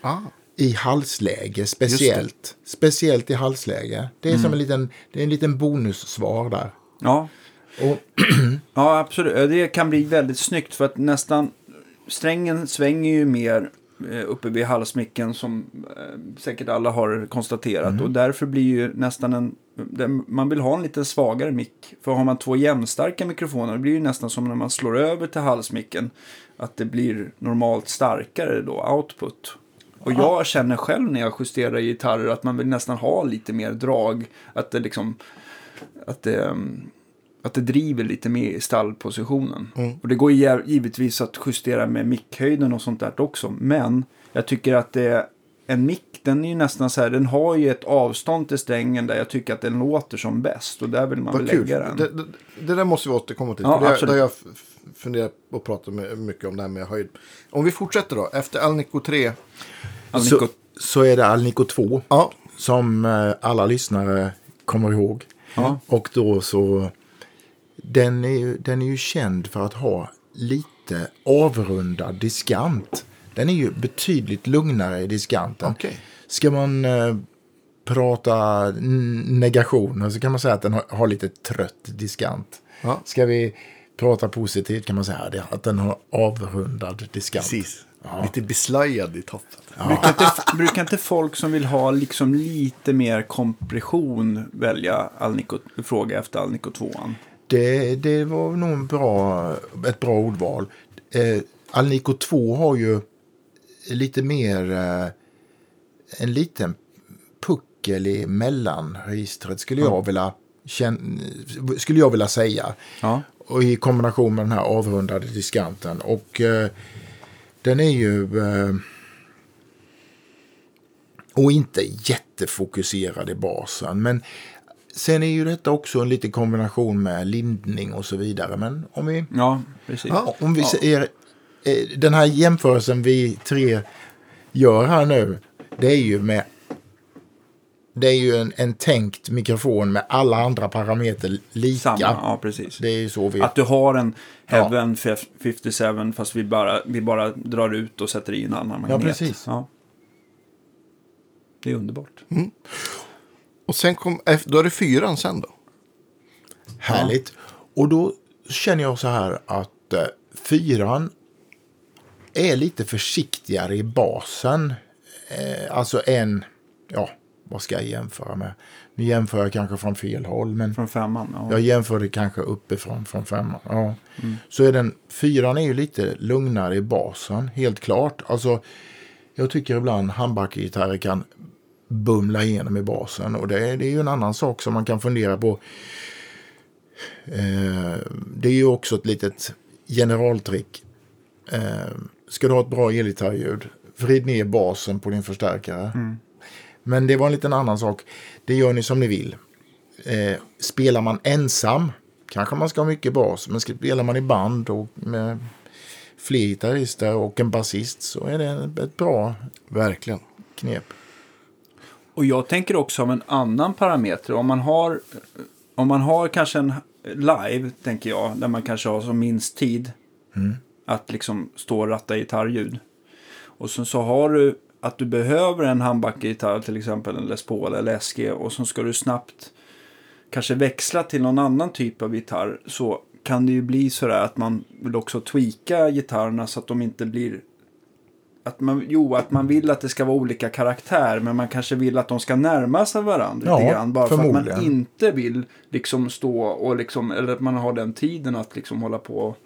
Ah. i halsläge speciellt. Speciellt i halsläge. Det är som en liten, det är en liten bonussvar där. Ja, Och, Ja, absolut. Det kan bli väldigt snyggt för att nästan strängen svänger ju mer uppe vid halsmicken som eh, säkert alla har konstaterat. Och därför blir ju nästan en... Man vill ha en lite svagare mick. För har man två jämnstarka mikrofoner det blir ju nästan som när man slår över till halsmicken. Att det blir normalt starkare då, output. Och jag känner själv när jag justerar gitarrer att man vill nästan ha lite mer drag. Att det liksom... Att det, mm, att det driver lite mer i stallpositionen. Och det går givetvis att justera med mickhöjden och sånt där också. Men jag tycker att det en mick, den är ju nästan så här, den har ju ett avstånd till strängen där jag tycker att den låter som bäst. Och där vill man väl kul. lägga den. Det, det, det där måste vi återkomma till. Ja, för det, absolut. där jag f- f- funderat och pratat med, mycket om det här med höjd. Om vi fortsätter då. Efter Alnico 3. Alnico, så, så är det Alnico 2 Ja, som eh, alla lyssnare kommer ihåg. Ja. Och då så, den är, ju, den är ju känd för att ha lite avrundad diskant. Den är ju betydligt lugnare i diskanten. Okej. Ska man eh, prata negationer så kan man säga att den har, har lite trött diskant. Ja. Ska vi prata positivt kan man säga det, att den har avrundad diskant. precis. Lite beslajad i toppen. brukar, inte, brukar inte folk som vill ha liksom lite mer kompression välja Alnico, fråga efter Alnico 2 Det, det var nog en bra, ett bra ordval. Eh, Alnico 2 har ju lite mer eh, en liten puckel i mellanregistret skulle jag vilja känn, skulle jag vilja säga. Ja. Och i kombination med den här avrundade diskanten. Och eh, den är ju... Eh, och inte jättefokuserad i basen. Men sen är ju detta också en liten kombination med lindning och så vidare. Men om vi, Ja, precis. Ja. om vi ser eh, den här jämförelsen vi tre gör här nu. Det är ju med det är ju en, en tänkt mikrofon med alla andra parametrar lika. Samma, ja precis. Det är ju så vi... Att du har en Heaven 57 fast vi bara, vi bara drar ut och sätter i en annan magnet. precis. Ja. Det är underbart. Och sen kom, eff- då är det fyran sen då? Härligt. Och då känner jag så här att eh, fyran är lite försiktigare i basen. Eh, alltså en, ja, vad ska jag jämföra med? Nu jämför jag kanske från fel håll, men Från femman. Ja. jag jämför det kanske uppifrån från femman. Ja. Så är den, fyran är ju lite lugnare i basen, helt klart. Alltså, jag tycker ibland handbackgitarrer kan bumla igenom i basen. Och det, är- det är ju en annan sak som man kan fundera på. Eh, det är ju också ett litet generaltrick. Eh, ska du ha ett bra elgitarrljud, vrid ner basen på din förstärkare. Men det var en liten annan sak. Det gör ni som ni vill. Eh, spelar man ensam kanske man ska ha mycket bas. Men spelar man i band och med fler gitarrister och en basist så är det ett bra Verkligen. knep. Och jag tänker också om en annan parameter. Om man har, om man har kanske en live, tänker jag, där man kanske har som minst tid att liksom stå och ratta gitarrljud. Och sen så har du att du behöver en handbackgitarr, till exempel en Les Paul eller SG, och så ska du snabbt kanske växla till någon annan typ av gitarr, så kan det ju bli sådär att man vill också tweaka gitarrerna så att de inte blir att man, jo, att man vill att det ska vara olika karaktär, men man kanske vill att de ska närma sig varandra Ja, lite grann. Bara för att man inte vill liksom stå och liksom, eller att man har den tiden att liksom hålla på och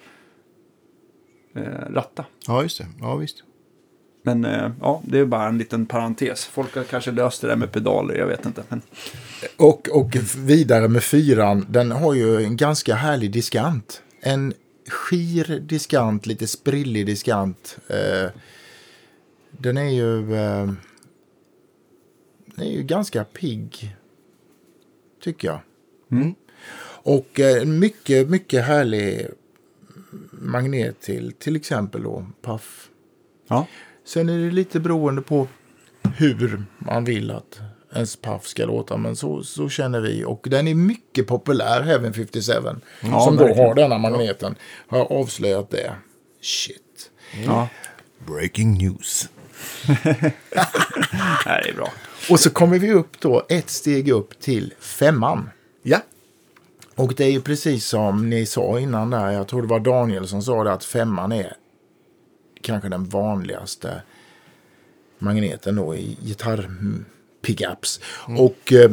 eh, ratta. Ja, just det. Ja, visst. Men eh, ja, det är bara en liten parentes. Folk har kanske löst det där med pedaler, jag vet inte. Men, Och, och vidare med fyran, den har ju en ganska härlig diskant. En skir diskant, lite sprillig diskant. Eh, den är ju... Eh, den är ju ganska pigg, tycker jag. Och eh, mycket, mycket härlig magnet till till exempel då Puff. ja. Sen är det lite beroende på hur man vill att ens Puff ska låta. Men så, så känner vi. Och den är mycket populär, Heaven 57. Ja, som då verkligen. har denna magneten. Har avslöjat det. Shit. ja. Breaking news. Nej, det är bra. Och så kommer vi upp då ett steg upp till femman. Ja. Och det är ju precis som ni sa innan där. Jag tror det var Daniel som sa det att femman är kanske den vanligaste magneten då i gitarrpickups. Och eh,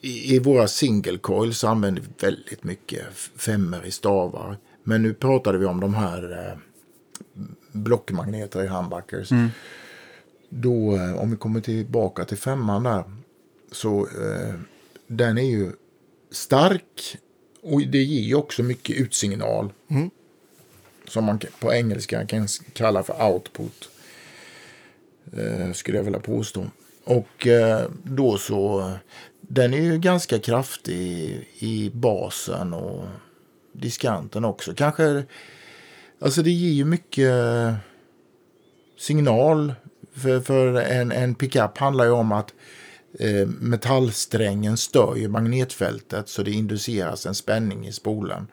i, i våra single coils så använder vi väldigt mycket f- femmor i stavar. Men nu pratade vi om de här eh, blockmagneter i humbuckers. Då, eh, om vi kommer tillbaka till femman där. Så eh, den är ju stark. Och det ger ju också mycket utsignal. Som man på engelska kan kalla för output. Eh, skulle jag vilja påstå. Och eh, då så. Den är ju ganska kraftig i basen och diskanten också. Kanske. Alltså det ger ju mycket signal. För, för en, en pickup handlar ju om att eh, metallsträngen stör ju magnetfältet så det induceras en spänning i spolen.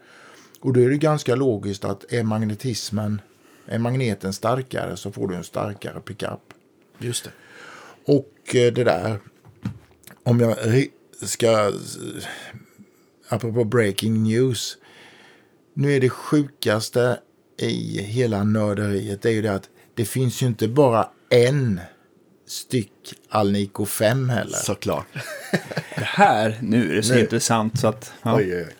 Och då är det ganska logiskt att är magnetismen, är magneten starkare så får du en starkare pickup. Just det. Och eh, det där, om jag ska, eh, apropå breaking news. Nu är det sjukaste i hela nörderiet, det är ju det att det finns ju inte bara en styck Alnico 5 heller. Såklart. Det här, nu är det så Nu. intressant så att... Ja. Oj, oj, oj.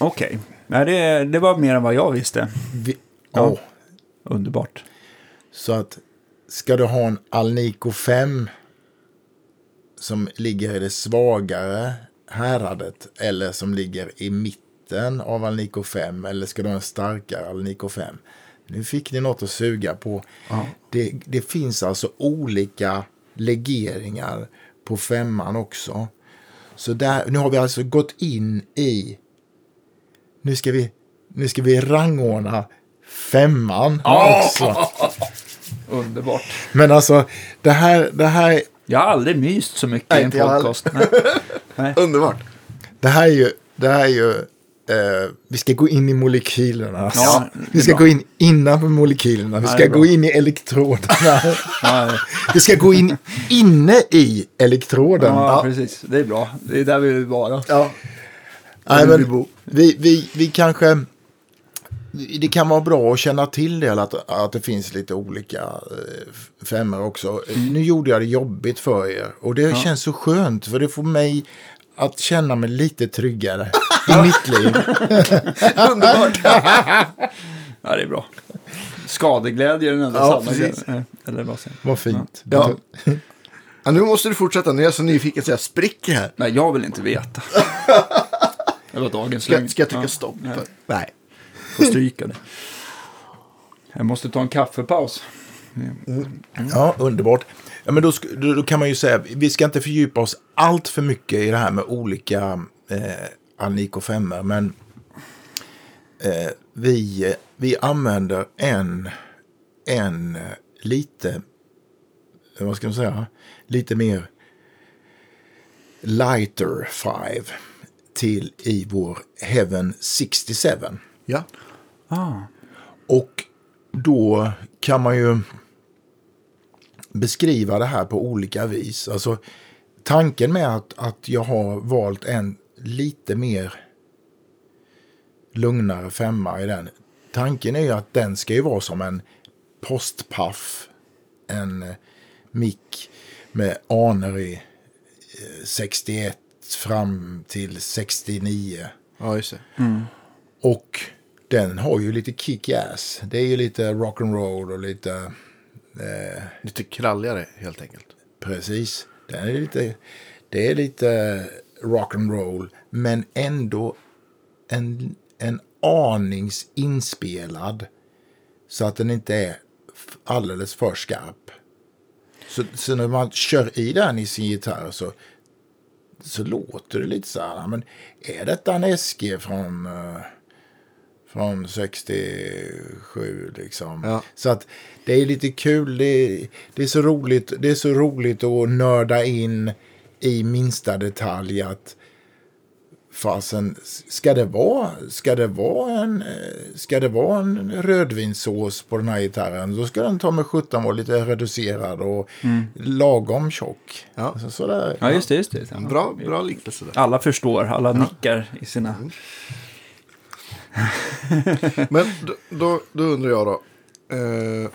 Okej. Nej, det, det var mer än vad jag visste. Vi, Ja. Åh, Underbart. Så att ska du ha en Alnico 5 som ligger i det svagare häradet eller som ligger i mitten av Alnico 5 eller ska du ha en starkare Alnico 5? Nu fick ni något att suga på. Det, det finns alltså olika legeringar på femman också. Så där, nu har vi alltså gått in i... Nu ska vi, nu ska vi rangordna femman också. Underbart. Men alltså, det här, det här, Jag har aldrig myst så mycket Nej, i en podcast. Nej. Underbart. det här är ju... Det här är ju eh, vi ska gå in i molekylerna. Ja, vi ska bra. gå in innanför molekylerna. Vi Ja, ska bra. gå in i elektroderna. Ja, vi ska gå in inne i elektroden. ja, precis. Det är bra. Det är där vi vill vara. Ja. Nej, men vi, vi, vi kanske... Det kan vara bra att känna till det, att, att det finns lite olika eh, femmor också. Nu gjorde jag det jobbigt för er och det känns så skönt för det får mig att känna mig lite tryggare i mitt liv. Underbart. Ja, det är bra. Skadeglädje är den enda Ja, sanna Eller vad säger? Vad fint. Ja. ja, nu måste du fortsätta. Nu är jag så nyfiken så jag spricker här. Nej, jag vill inte veta. Det var dagens Ska, lögn. ska jag trycka Ja, stopp? Nej, Nej. får stryka det. Jag måste ta en kaffepaus. Ja, underbart. Ja, men då, då, då kan man ju säga, vi ska inte fördjupa oss allt för mycket i det här med olika eh, Alnico 5 men eh, vi, vi använder en, en eh, lite, eh, vad ska man säga, lite mer lighter 5 till i vår Heaven 67. Ja. Ah. Och då kan man ju beskriva det här på olika vis. Alltså, tanken med att, att jag har valt en lite mer lugnare femma i den. Tanken är ju att den ska ju vara som en postpaff. En eh, mick med aner i eh, 61 fram till 69. Ja, just det. Och den har ju lite kick-ass. Det är ju lite rock'n'roll och lite... Eh, Lite kralligare helt enkelt. precis. Den är lite, det är lite rock'n'roll. Men ändå en, en anings inspelad. Så att den inte är alldeles för skarp. Så, så när man kör i den i sin gitarr så, så låter det lite så här. Men är detta en SG från, eh, från 67 liksom? Ja. Så att det är lite kul. Det är, det är så roligt. Det är så roligt att nörda in i minsta detalj att fasen, ska det vara, ska det vara en, eh, ska det vara en rödvinssås på den här gitarren, då ska den ta med 17 vara lite reducerad och lagom tjock. Ja. Så, sådär. Ja, just det. Just det. Ja. Bra, bra liknelse. Alla förstår, alla nickar i sina... Men då, då, undrar jag då. Eh,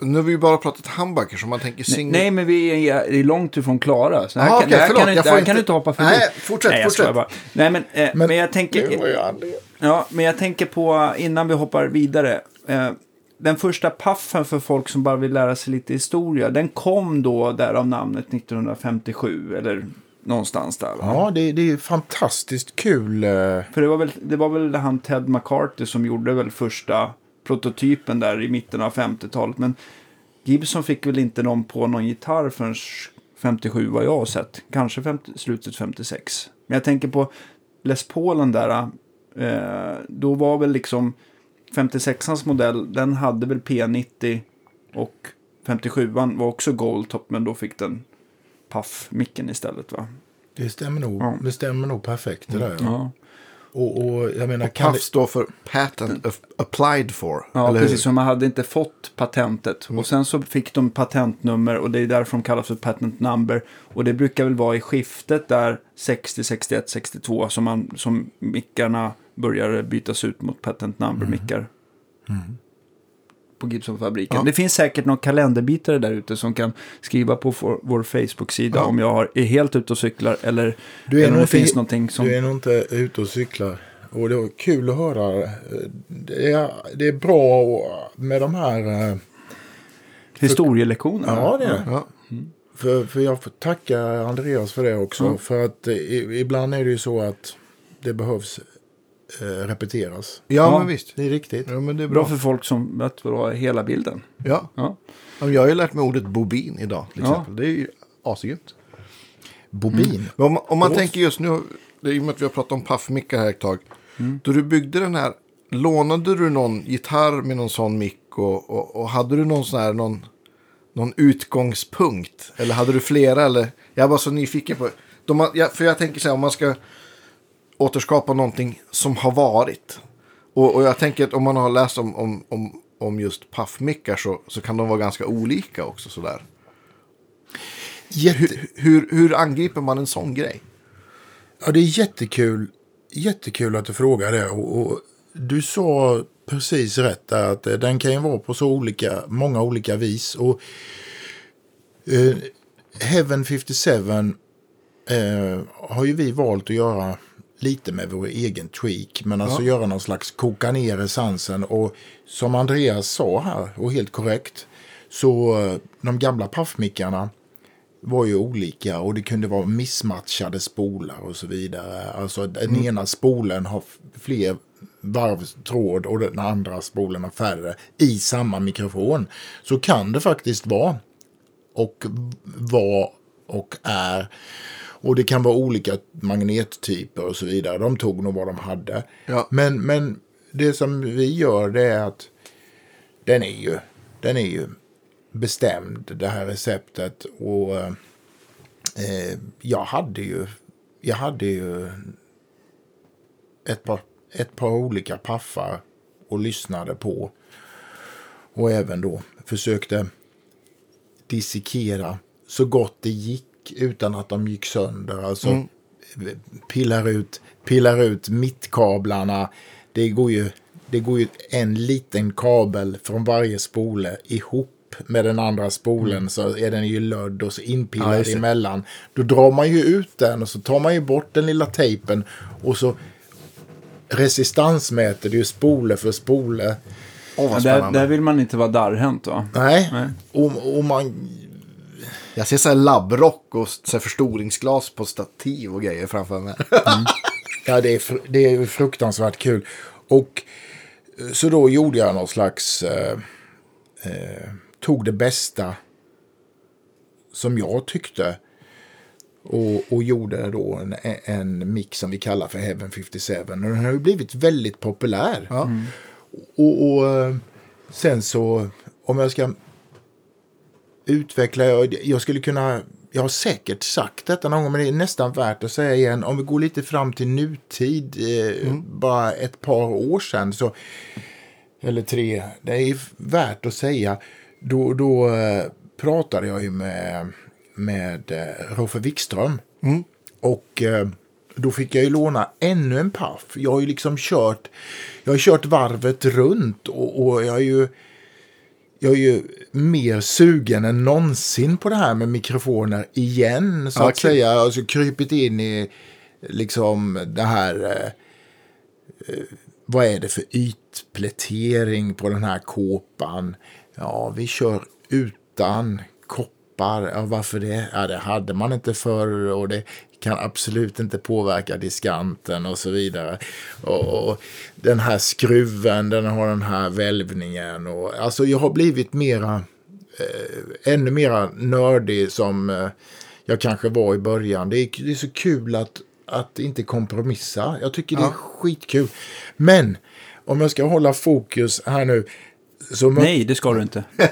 nu har vi ju bara pratat humbucker så man tänker singel. nej, men vi är, är långt ifrån klara. Så här, Ah, kan, här, förlåt, kan, inte, här kan du inte- inte hoppa förbi. Nej, fortsätt, nej, fortsätt. Bara. Nej, men, eh, men, jag tänker... Ja, men jag tänker på, innan vi hoppar vidare. Eh, den första paffen för folk som bara vill lära sig lite historia, den kom då därav namnet 1957, eller någonstans där. Va? Ja, det, det är fantastiskt kul. eh, För det var, väl, det var väl han Ted McCarthy som gjorde väl första prototypen där i mitten av 50-talet. Men Gibson fick väl inte någon på någon gitarr förrän 57 vad jag har sett. Kanske 50, slutet 56. Men jag tänker på Les Paulen där. Eh, då var väl liksom 56ans modell, den hade väl P90 och 57an var också Goldtop men då fick den Puff-micken istället va? Det stämmer nog, Ja. det stämmer nog perfekt det där. Ja. Ja, Och, och jag menar, PAF det, står för patent of- applied for. Ja, eller precis. hur? Så man hade inte fått patentet. Mm. Och sen så fick de patentnummer och det är därför de kallas för patent number. Och det brukar väl vara i skiftet där 60, 61, 62 som, man, som mickarna börjar bytas ut mot patent number-mickar. På Gibson-fabriken. Mm. Ja. Det finns säkert någon kalenderbitare där ute som kan skriva på vår, vår Facebook-sida Ja. om jag har, är helt ute och cyklar eller, Du är eller om det finns någonting som... du är nog inte ute och cyklar. Och det var kul att höra. Det är, det är bra med de här... eh, Historielektioner. Ja, det är det. Ja. För, för jag får tacka Andreas för det också. Mm. För att eh, ibland är det ju så att det behövs eh, repeteras. Ja, Ja. men visst. Det är riktigt. Ja, men det är Bra bra. för folk som vet vad hela bilden. Ja. Ja. Ja, Jag har ju lärt mig ordet bobin idag till Ja. exempel. Det är ju asgrymt. Bobin. Men Om man, om man tänker just nu, det är i och med att vi har pratat om paffmickar här ett tag. Då du byggde den här, lånade du någon gitarr med någon sån mick och, och, och hade du någon sån här, någon, någon utgångspunkt? Eller hade du flera? Eller? Jag var så nyfiken på de, har- ja, För jag tänker så här, om man ska återskapa någonting som har varit. Och, och jag tänker att om man har läst om, om, om, om just paffmickar så, så kan de vara ganska olika också sådär. Jätte, Hur, hur, hur angriper man en sån grej? ja, det är jättekul, jättekul att du frågar det. Och, och du sa precis rätt där att eh, den kan ju vara på så olika, många olika vis. Och eh, Heaven 57 eh, har ju vi valt att göra lite med vår egen tweak. Men alltså göra någon slags koka ner essensen. Och som Andreas sa här, och helt korrekt, så eh, de gamla paffmickarna var ju olika och det kunde vara missmatchade spolar och så vidare. Alltså den ena spolen har fler varvtråd och den andra spolen har färre i samma mikrofon. Så kan det faktiskt vara. Och var och är. Och det kan vara olika magnettyper och så vidare. De tog nog vad de hade. Ja. Men, men det som vi gör det är att den är ju, den är ju bestämd, det här receptet. Och eh, jag hade ju, jag hade ju ett par, ett par olika paffar och lyssnade på. Och även då försökte dissekera så gott det gick utan att de gick sönder. Alltså pillar, ut, pillar ut mittkablarna. Det går, ju, det går ju en liten kabel från varje spole ihop med den andra spolen så är den ju lödd och så Ja, inpillad det. emellan. Då drar man ju ut den och så tar man ju bort den lilla tejpen och så resistansmäter du spole för spole. Ja, där, där vill man inte vara darrhänt va? Nej, Nej. Och, och man Jag ser så här labbrock och så här förstoringsglas på stativ och grejer framför mig. Ja, det är, det är fruktansvärt kul. Och eh, så då gjorde jag någon slags... Eh, eh, tog det bästa som jag tyckte. Och, och gjorde då en, en mix som vi kallar för Heaven 57. Och den har ju blivit väldigt populär. Ja. Och, och eh, sen så, om jag ska utveckla, jag, jag skulle kunna, jag har säkert sagt detta någon gång, men det är nästan värt att säga igen. Om vi går lite fram till nutid, eh, bara ett par år sedan, så, eller tre, det är värt att säga. Då, då eh, pratade jag ju med, med eh, Roffe Wikström. Och eh, då fick jag ju låna ännu en paff. Jag har ju liksom kört, jag har kört varvet runt och, och jag är ju jag är ju mer sugen än någonsin på det här med mikrofoner igen. Så Ja, att säga. Jag har krypit in i liksom det här. Eh, eh, vad är det för ytplätering på den här kåpan? Ja, vi kör utan koppar. Ja, varför det? Ja, det hade man inte förr och det kan absolut inte påverka diskanten och så vidare. Och, och den här skruven, den har den här välvningen. Och, alltså jag har blivit mera, eh, ännu mera nördig som eh, jag kanske var i början. Det är, det är så kul att, att inte kompromissa. Jag tycker det är Ja. skitkul. Men om jag ska hålla fokus här nu. Så Nej, det ska du inte.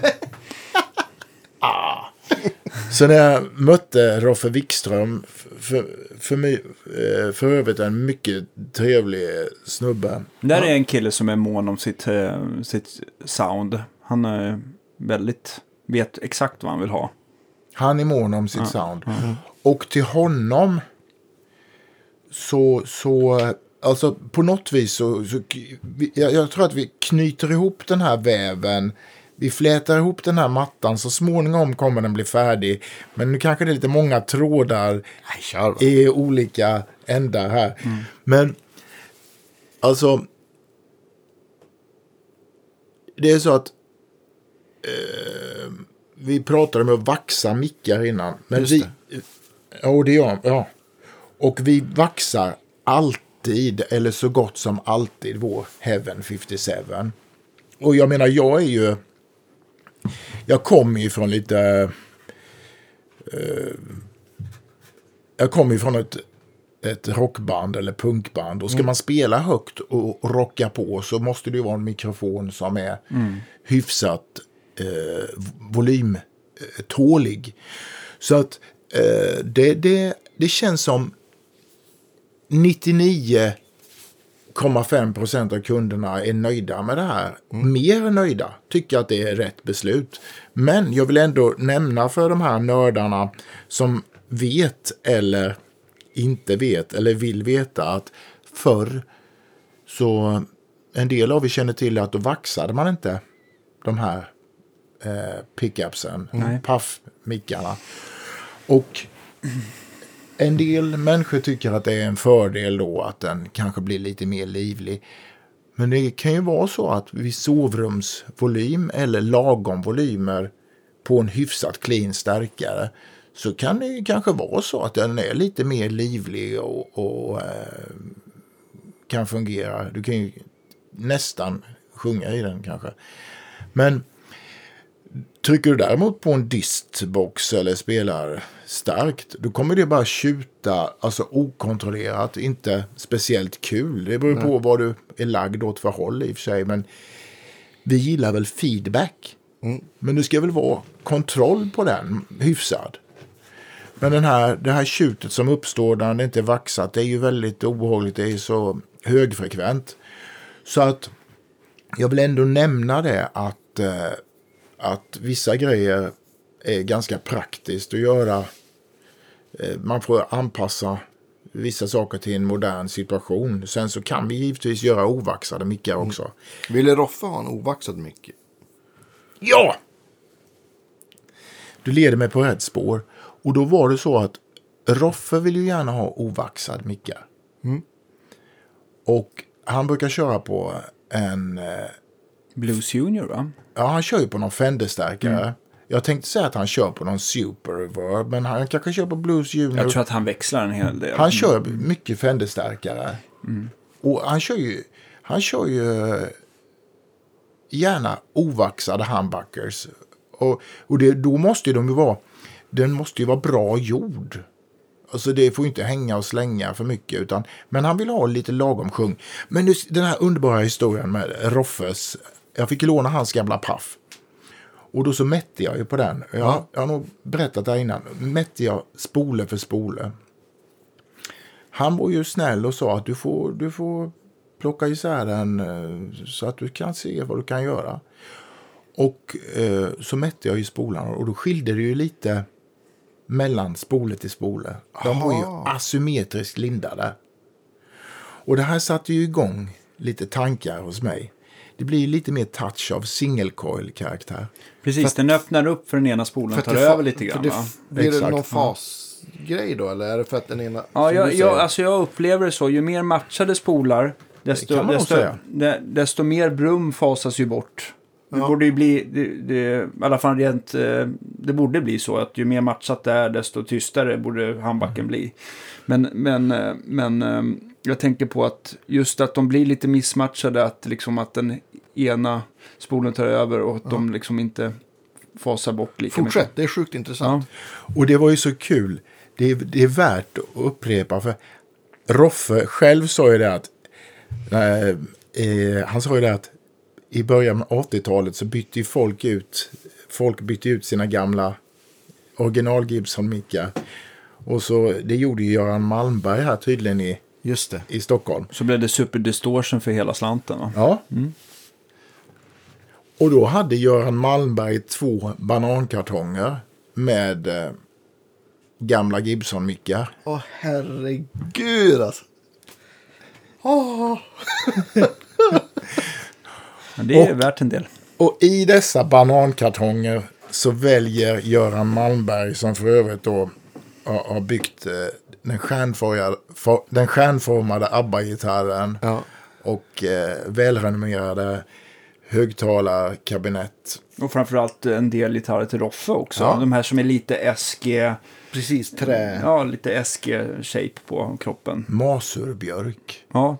Så när jag mötte Roffe Wikström, för, för, mig, eh, för övrigt en mycket trevlig snubbe. Där är en kille som är mån om sitt, eh, sitt sound. Han är väldigt, vet exakt vad han vill ha. Han är mån om sitt sound. Och till honom så, så alltså på något vis så, så jag, jag tror att vi knyter ihop den här väven. Vi flätar ihop den här mattan. Så småningom kommer den bli färdig. Men nu kanske det är lite många trådar i olika ändar här. Men alltså. Det är så att eh, vi pratade om att vaxa mickar innan. Men Just vi, Ja, det gör ja. Och vi vaxar alltid, eller så gott som alltid, vår Heaven 57. Och jag menar, jag är ju... Jag kommer ju från lite... eh, jag kommer ju från ett, ett rockband eller punkband. Och ska man spela högt och, rocka på så måste det ju vara en mikrofon som är hyfsat eh, volymtålig. Så att eh, det, det, det känns som 99,5 procent av kunderna är nöjda med det här. Mer nöjda. Tycker att det är rätt beslut. Men jag vill ändå nämna för de här nördarna som vet eller inte vet eller vill veta att förr så en del av er känner till att då vaxade man inte de här eh, pickupsen, Nej. paff-mickarna. Och en del människor tycker att det är en fördel då att den kanske blir lite mer livlig. Men det kan ju vara så att vid sovrumsvolym eller lagom volymer på en hyfsat clean stärkare så kan det ju kanske vara så att den är lite mer livlig och, och eh, kan fungera. Du kan ju nästan sjunga i den kanske. Men Trycker du däremot på en distbox eller spelar starkt, då kommer det bara tjuta alltså okontrollerat, inte speciellt kul. Det beror på vad du är lagd åt för håll i och för sig, men vi gillar väl feedback. Men det ska väl vara kontroll på den, hyfsad. Men den här, det här tjutet som uppstår när det inte är vaxat, det är ju väldigt obehagligt, det är så högfrekvent. Så att jag vill ändå nämna det att eh, att vissa grejer är ganska praktiskt att göra. Eh, Man får anpassa vissa saker till en modern situation. Sen så kan vi givetvis göra ovaxade mickar också. Ville Roffe ha en ovaxad mick? Ja! Du leder mig på rätt spår. Och då var det så att Roffe vill ju gärna ha ovaxad mickar. Och han brukar köra på en... Blues Junior va? Ja, han kör ju på någon Fender-stärkare. Jag tänkte säga att han kör på någon Super Reverb, men han kanske kör på Blues Junior. Jag tror att han växlar en hel del. Han kör mycket Fender-stärkare. Och han kör ju, han kör ju eh, gärna ovaxade humbuckers. Och, och det, då måste ju de ju vara, den måste ju vara bra gjord. Alltså det får ju inte hänga och slänga för mycket. Utan, men han vill ha lite lagom sjung. Men nu, den här underbara historien med Roffes. Jag fick låna hans gamla paff. Och då så mätte jag ju på den. Jag, jag har nog berättat det här innan. Mätte jag spole för spole. Han var ju snäll och sa att du får, du får plocka isär den eh, så att du kan se vad du kan göra. Och eh, så mätte jag ju spolarna och då skilde det ju lite mellan spole till spole. De var ju asymmetriskt lindade. Och det här satte ju igång lite tankar hos mig. Det blir lite mer touch av single coil-karaktär. Precis, den öppnar upp för den ena spolen och att tar över lite grann det? Blir det någon fasgrej då? Eller är det för att den ena... Ja, jag, jag, alltså jag upplever det så. Ju mer matchade spolar, desto, desto, desto mer brum fasas ju bort. Det Ja. borde ju bli, det, det, i alla fall rent, eh, det borde bli så att ju mer matchat det är, desto tystare borde handbacken bli. Men, men, eh, men eh, jag tänker på att just att de blir lite missmatchade, att, liksom att den ena spolen tar över och att de liksom inte fasar bort lika mycket. Fortsätt, det är sjukt intressant. Och det var ju så kul. Det är, det är värt att upprepa. För Roffe själv sa ju det att... Eh, eh, han sa ju det att i början av 80-talet så bytte ju folk ut, folk bytte ut sina gamla original Gibson-mickar. Och så, det gjorde ju Göran Malmberg här tydligen i, Just det. i Stockholm. Så blev det super distortion för hela slanten. Va? Ja. Och då hade Göran Malmberg två banankartonger med eh, gamla Gibson-mickar. Åh herregud alltså. Åh. Det är Och- värt en del. Och i dessa banankartonger så väljer Göran Malmberg, som för övrigt då har, har byggt eh, den, stjärnformade, for, den stjärnformade ABBA-gitarren Ja. och eh, välrenommerade högtalarkabinett. Och framförallt en del gitarrer till Roffe också. Ja. De här som är lite SG, Precis, trä. ja lite SG-shape på kroppen. Masurbjörk. Ja,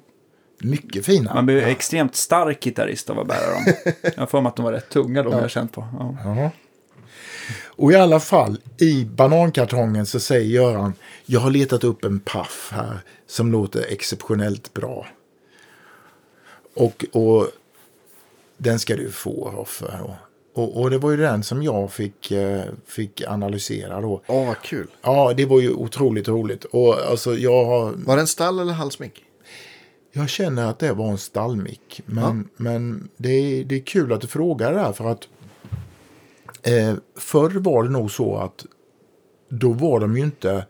Mycket fina. man blir extremt stark gitarrist av att bära dem. Jag har för mig att de var rätt tunga de jag har känt på. Ja. Ja. Och i alla fall, i banankartongen så säger Göran, jag har letat upp en paff här som låter exceptionellt bra. Och, och den ska du få, Roffe. Och, och, det var ju den som jag fick, eh, fick analysera då. Åh, vad kul. Ja, det var ju otroligt roligt. Och alltså, jag, har, Var det en stall eller halsmick? jag känner att det var en stallmick. Men, men det, är, det är kul att du frågar det här för att eh, förr var det nog så att då var de ju inte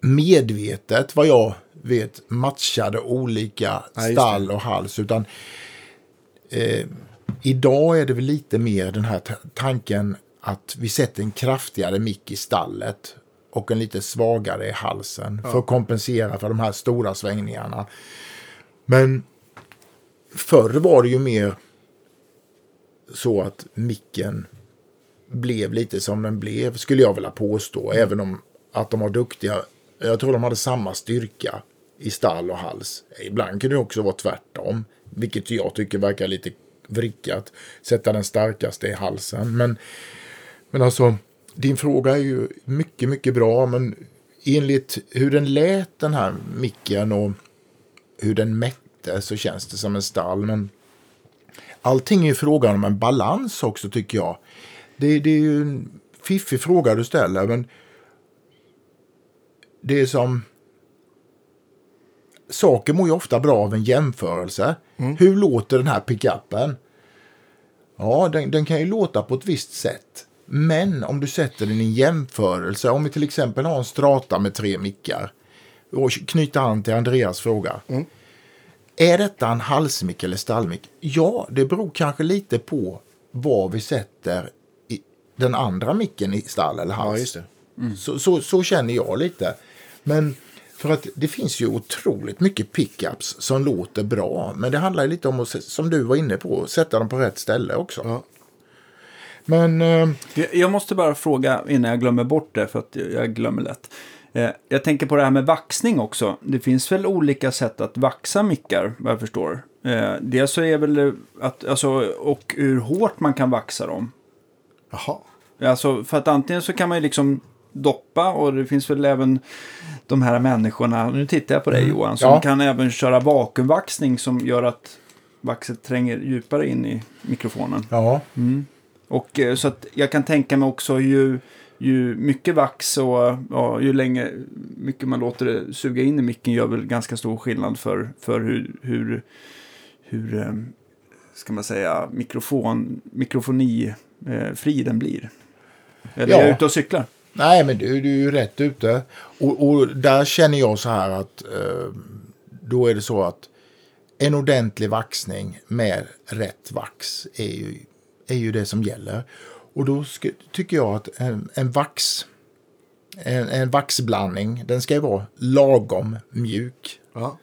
medvetet, vad jag vet, matchade olika Ja, stall och hals. Utan eh, idag är det väl lite mer den här ta- tanken att vi sätter en kraftigare mick i stallet och en lite svagare i halsen för att kompensera för de här stora svängningarna. Men förr var det ju mer så att micken blev lite som den blev, skulle jag vilja påstå. Även om att de var duktiga. Jag tror de hade samma styrka i stall och hals. Ibland kunde det också vara tvärtom. Vilket jag tycker verkar lite vrickat. Sätta den starkaste i halsen. Men, men alltså, din fråga är ju mycket, mycket bra. Men enligt hur den lät den här micken och hur den mätte så känns det som en stall. Men allting är ju frågan om en balans också tycker jag. Det, det är ju en fiffig fråga du ställer. Men det är som... Saker mår ju ofta bra av en jämförelse. Hur låter den här pickupen? Ja, den, den kan ju låta på ett visst sätt. Men om du sätter den i en jämförelse, om vi till exempel har en strata med tre mickar och knyter an till Andreas fråga. Är detta en halsmick eller stallmick? Ja, det beror kanske lite på var vi sätter i den andra micken i stall eller hals. Ja, just det. Så, så, så känner jag lite. Men för att det finns ju otroligt mycket pickups som låter bra. Men det handlar ju lite om att, som du var inne på, sätta dem på rätt ställe också. Ja. Men eh, Jag- måste bara fråga innan jag glömmer bort det, för att jag glömmer lätt. Eh, Jag tänker på det här med vaxning också. Det finns väl olika sätt att vaxa mickar, vad jag förstår. Eh, Dels så är väl att, alltså, och hur hårt man kan vaxa dem. Jaha. Alltså, för att antingen så kan man ju liksom doppa och det finns väl även de här människorna, nu tittar jag på dig Johan, som Ja. kan även köra vakuumvaxning som gör att vaxet tränger djupare in i mikrofonen. ja, Och eh, så att jag kan tänka mig också ju, ju mycket vax och ja, ju länge mycket man låter det suga in i micken gör väl ganska stor skillnad för, för hur, hur, hur eh, ska man säga, mikrofon, mikrofoni eh, den blir. Eller Ja. är jag ute och cyklar? Nej men du, du är ju rätt ute. Och, och där känner jag så här att eh, då är det så att en ordentlig vaxning med rätt vax är ju, är ju det som gäller. Och då ska, tycker jag att en, en vax, en, en vaxblandning, den ska ju vara lagom mjuk. Ja.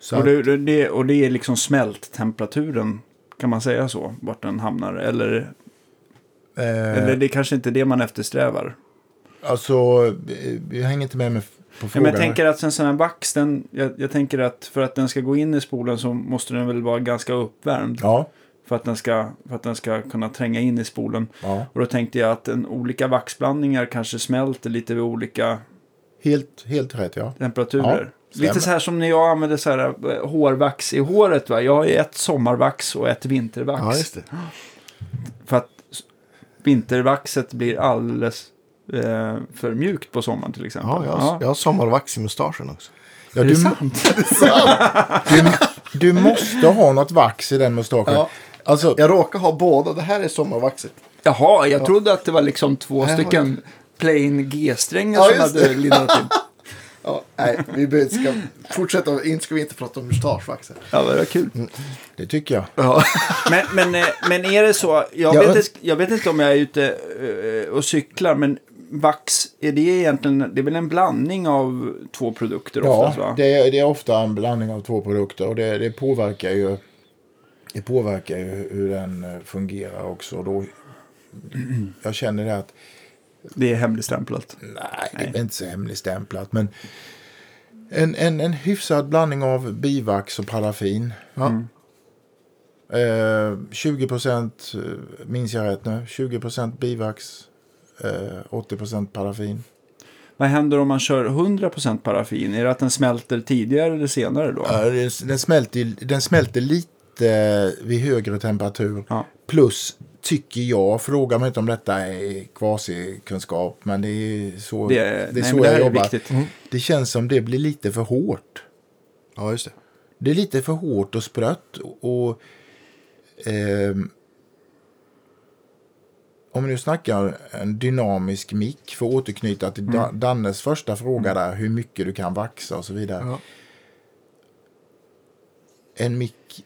Så Och det, det, och det är liksom smälttemperaturen, kan man säga så, vart den hamnar? Eller, eh, eller det är kanske inte det man eftersträvar? Alltså, eh, jag hänger inte med mig på Ja, frågan. men jag tänker att en sån här vax, den, jag, jag tänker att för att den ska gå in i spolen så måste den väl vara ganska uppvärmd. Ja, För, att den ska, för att den ska kunna tränga in i spolen. ja. Och då tänkte jag att en, olika vaxblandningar kanske smälter lite vid olika Helt, helt rätt ja. temperaturer. Ja, lite så här som när jag använder så här eh, hårvax i håret. Va? Jag har ett sommarvax och ett vintervax. ja. För att vintervaxet blir alldeles eh, för mjukt på sommaren till exempel. Ja, jag, har, jag har sommarvax i mustaschen också. ja Är du, det sant? du, du måste ha något vax i den mustaschen. Ja. Alltså, Jag råkar ha båda. Det här är sommarvaxet. Jaha, jag trodde att det var liksom två Nej, stycken plain G-strängar Ja, som hade lindat in. Ja, nej, vi ska fortsätta. Inte ska vi inte prata om mustaschvax. här. Ja, det var kul. det tycker jag. Ja. Men, men, eh, men är det så, jag, Ja, vet, men- inte, jag vet inte om jag är ute eh, och cyklar, men vax, är det egentligen, det är väl en blandning av två produkter Ja, oftast va? det är, det är ofta en blandning av två produkter och det, det påverkar ju det påverkar ju hur den eh, fungerar också. Då, jag känner det att Det är hemligstämplat. Nej, det är inte så hemligstämplat. Men en, en, en hyfsad blandning av bivax och paraffin. Ja. Eh, 20 procent, eh, minns jag rätt nu, 20 procent bivax, eh, 80 procent paraffin. Vad händer om man kör 100% paraffin? Är det att den smälter tidigare eller senare då? Ja, den, smälter, den smälter lite vid högre temperatur. Ja. Plus, tycker jag, fråga mig inte om detta är kvasikunskap, men det är så, Det det är- nej, så det jag är jobbar. viktigt. Det känns som det blir lite för hårt. Ja, just det. Det är lite för hårt och sprött. Och, ehm, om vi nu snackar en dynamisk mick, för att återknyta till Da- Dannes första fråga där, hur mycket du kan vaxa och så vidare. Ja. En mick,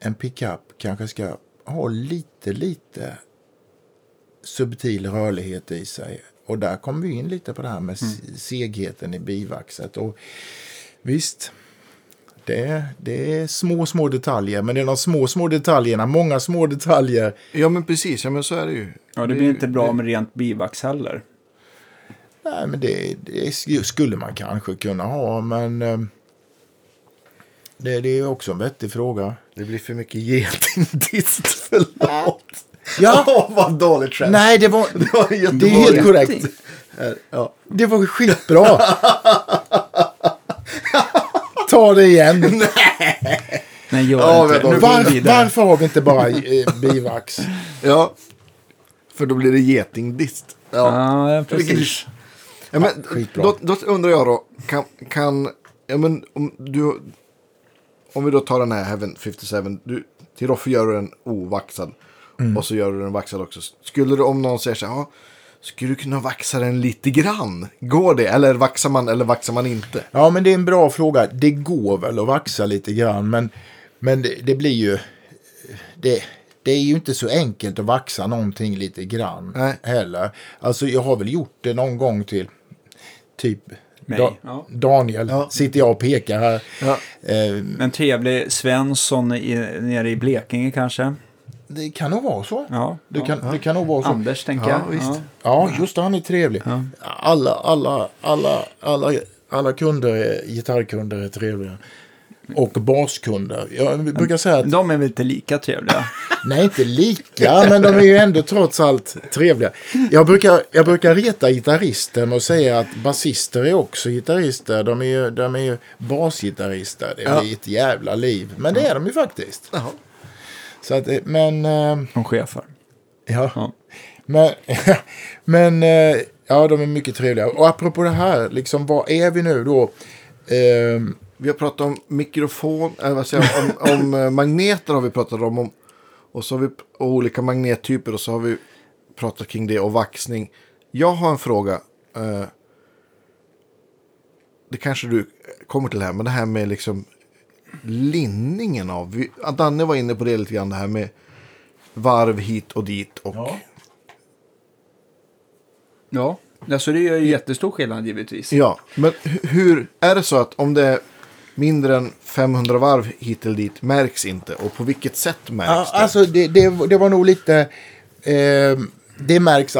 en pickup kanske ska ha lite, lite subtil rörlighet i sig. Och där kommer vi in lite på det här med s- segheten i bivaxet. Och visst, det, det är små, små detaljer. Men det är de små, små detaljerna, många små detaljer. Ja, men precis. Ja, men så är det ju. Ja, det blir inte bra med rent bivax heller. Nej, men det, det skulle man kanske kunna ha, men eh, det, det är också en vettig fråga. Det blir för mycket getingdist. Förlåt. Ja. Åh, vad dåligt skämt. Nej, det var, Det var det är helt korrekt. Ja. Det var skitbra. Ta det igen. Nej, gör Ja, inte. Nu vi Var, varför har vi inte bara eh, bivax? ja. För då blir det getingdist. Ja. Ja, ja, precis. Ja, men, skitbra. då, då undrar jag då, kan, kan ja, men, om, du, om vi då tar den här Heaven 57, du, till Roffe gör du den ovaxad Mm. och så gör du den vaxad också. Skulle du, om någon säger så här, ja, skulle du kunna vaxa den lite grann? Går det? Eller vaxar man eller vaxar man inte? Ja, men det är en bra fråga. Det går väl att vaxa lite grann, men, men det, det blir ju... Det, det är ju inte så enkelt att vaxa någonting lite grann Nej. heller. Alltså, jag har väl gjort det någon gång till typ Mig, Da- ja. Daniel. Ja. Sitter jag och pekar här. Ja. Eh, En trevlig Svensson i, nere i Blekinge kanske. Det kan nog vara så. Ja. Det, ja. kan, det kan nog vara så. Anders tänker Ja, jag. visst. Ja, just det. Han är trevlig. Alla, alla, alla, alla, alla kunder, är, gitarrkunder är trevliga. Och baskunder. Jag brukar säga att, De är väl inte lika trevliga. nej inte lika, men de är ju ändå trots allt trevliga. Jag brukar, jag brukar reta gitarrister med att säga att basister är också gitarrister. De är ju, de är ju basgitarrister. Det är Ja. ett jävla liv. Men det är de ju faktiskt. Jaha. Så att, eh, men... eh, De chefar. Ja. Ja. Men, men eh, ja, de är mycket trevliga. Och apropå det här, liksom, vad är vi nu då? Ehm, Vi har pratat om mikrofon, eller vad säger jag, om, om eh, magneter har vi pratat om. om och så har vi och olika magnettyper och så har vi pratat kring det och vaxning. Jag har en fråga. eh, det kanske du kommer till här, men det här med liksom linningen av. Vi, Danne var inne på det lite grann, det här med varv hit och dit. Och, Ja. Ja, alltså det gör ju jättestor skillnad givetvis. Ja, men hu- hur är det så att om det är mindre än 500 varv hit eller dit märks inte? Och på vilket sätt märks ja, det? alltså, det, det, det var nog lite... ehm, det, märks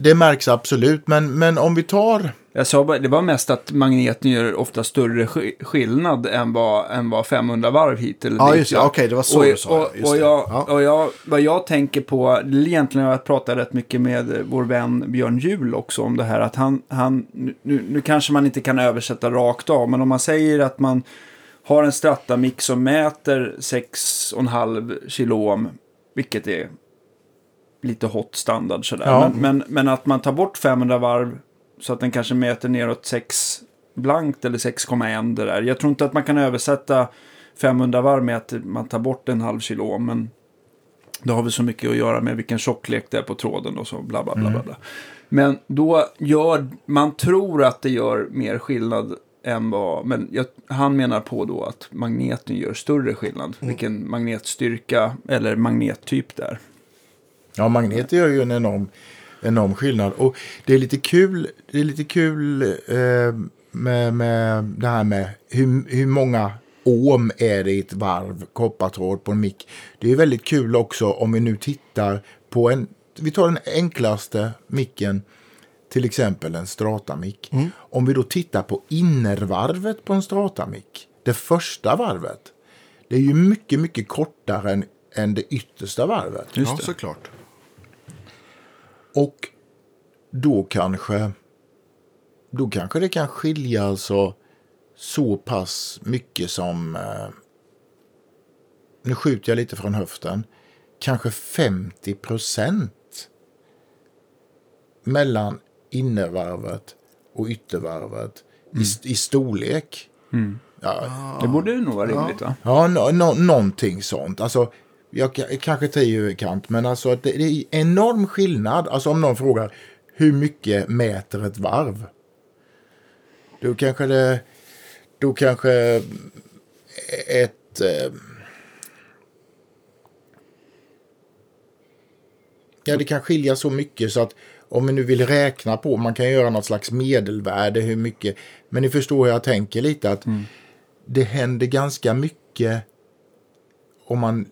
det märks absolut, men, men om vi tar... Jag sa bara, det var mest att magneten gör ofta större sk- skillnad än vad, än vad 500 varv hit eller Ja, just det. Okej, det var så och, du sa. Och, och, jag, Ja. och jag, vad jag tänker på, det är egentligen jag pratar rätt mycket med vår vän Björn Juhl också om det här. Att han, han nu, nu kanske man inte kan översätta rakt av, men om man säger att man har en Strata-mix som mäter 6,5 kilo ohm, vilket är lite hot standard sådär. Ja. Men, men, men att man tar bort 500 varv så att den kanske mäter neråt 6 blankt eller 6,1 det där. Jag tror inte att man kan översätta 500 varv med att man tar bort en halv kilo men det har väl så mycket att göra med vilken tjocklek det är på tråden och så bla bla bla. bla, bla. Men då gör, man tror att det gör mer skillnad än vad, men jag, han menar på då att magneten gör större skillnad. Vilken magnetstyrka eller magnettyp det är. Ja, magneter gör ju en enorm, enorm skillnad. Och det är lite kul, det är lite kul eh, med, med det här med hur, hur många ohm är det i ett varv koppartråd på en mick. Det är väldigt kul också om vi nu tittar på en, vi tar den enklaste micken, till exempel en Strata-mick. Om vi då tittar på innervarvet på en Strata-mick, det första varvet, det är ju mycket, mycket kortare än, än det yttersta varvet. Just ja, det. såklart. Och då kanske, då kanske det kan skilja alltså så pass mycket som, eh, nu skjuter jag lite från höften, kanske 50 procent mellan innervarvet och yttervarvet i, i storlek. Ja, Det borde ju nog vara rimligt va? Ja, no, no, någonting sånt. Alltså, jag ka- kanske tar i överkant, men alltså att det, det är enorm skillnad. Alltså om någon frågar hur mycket mäter ett varv? Då kanske det, då kanske ett... Eh, ja, det kan skilja så mycket så att om vi nu vill räkna på, man kan göra något slags medelvärde, hur mycket. Men ni förstår hur jag tänker lite att det händer ganska mycket om man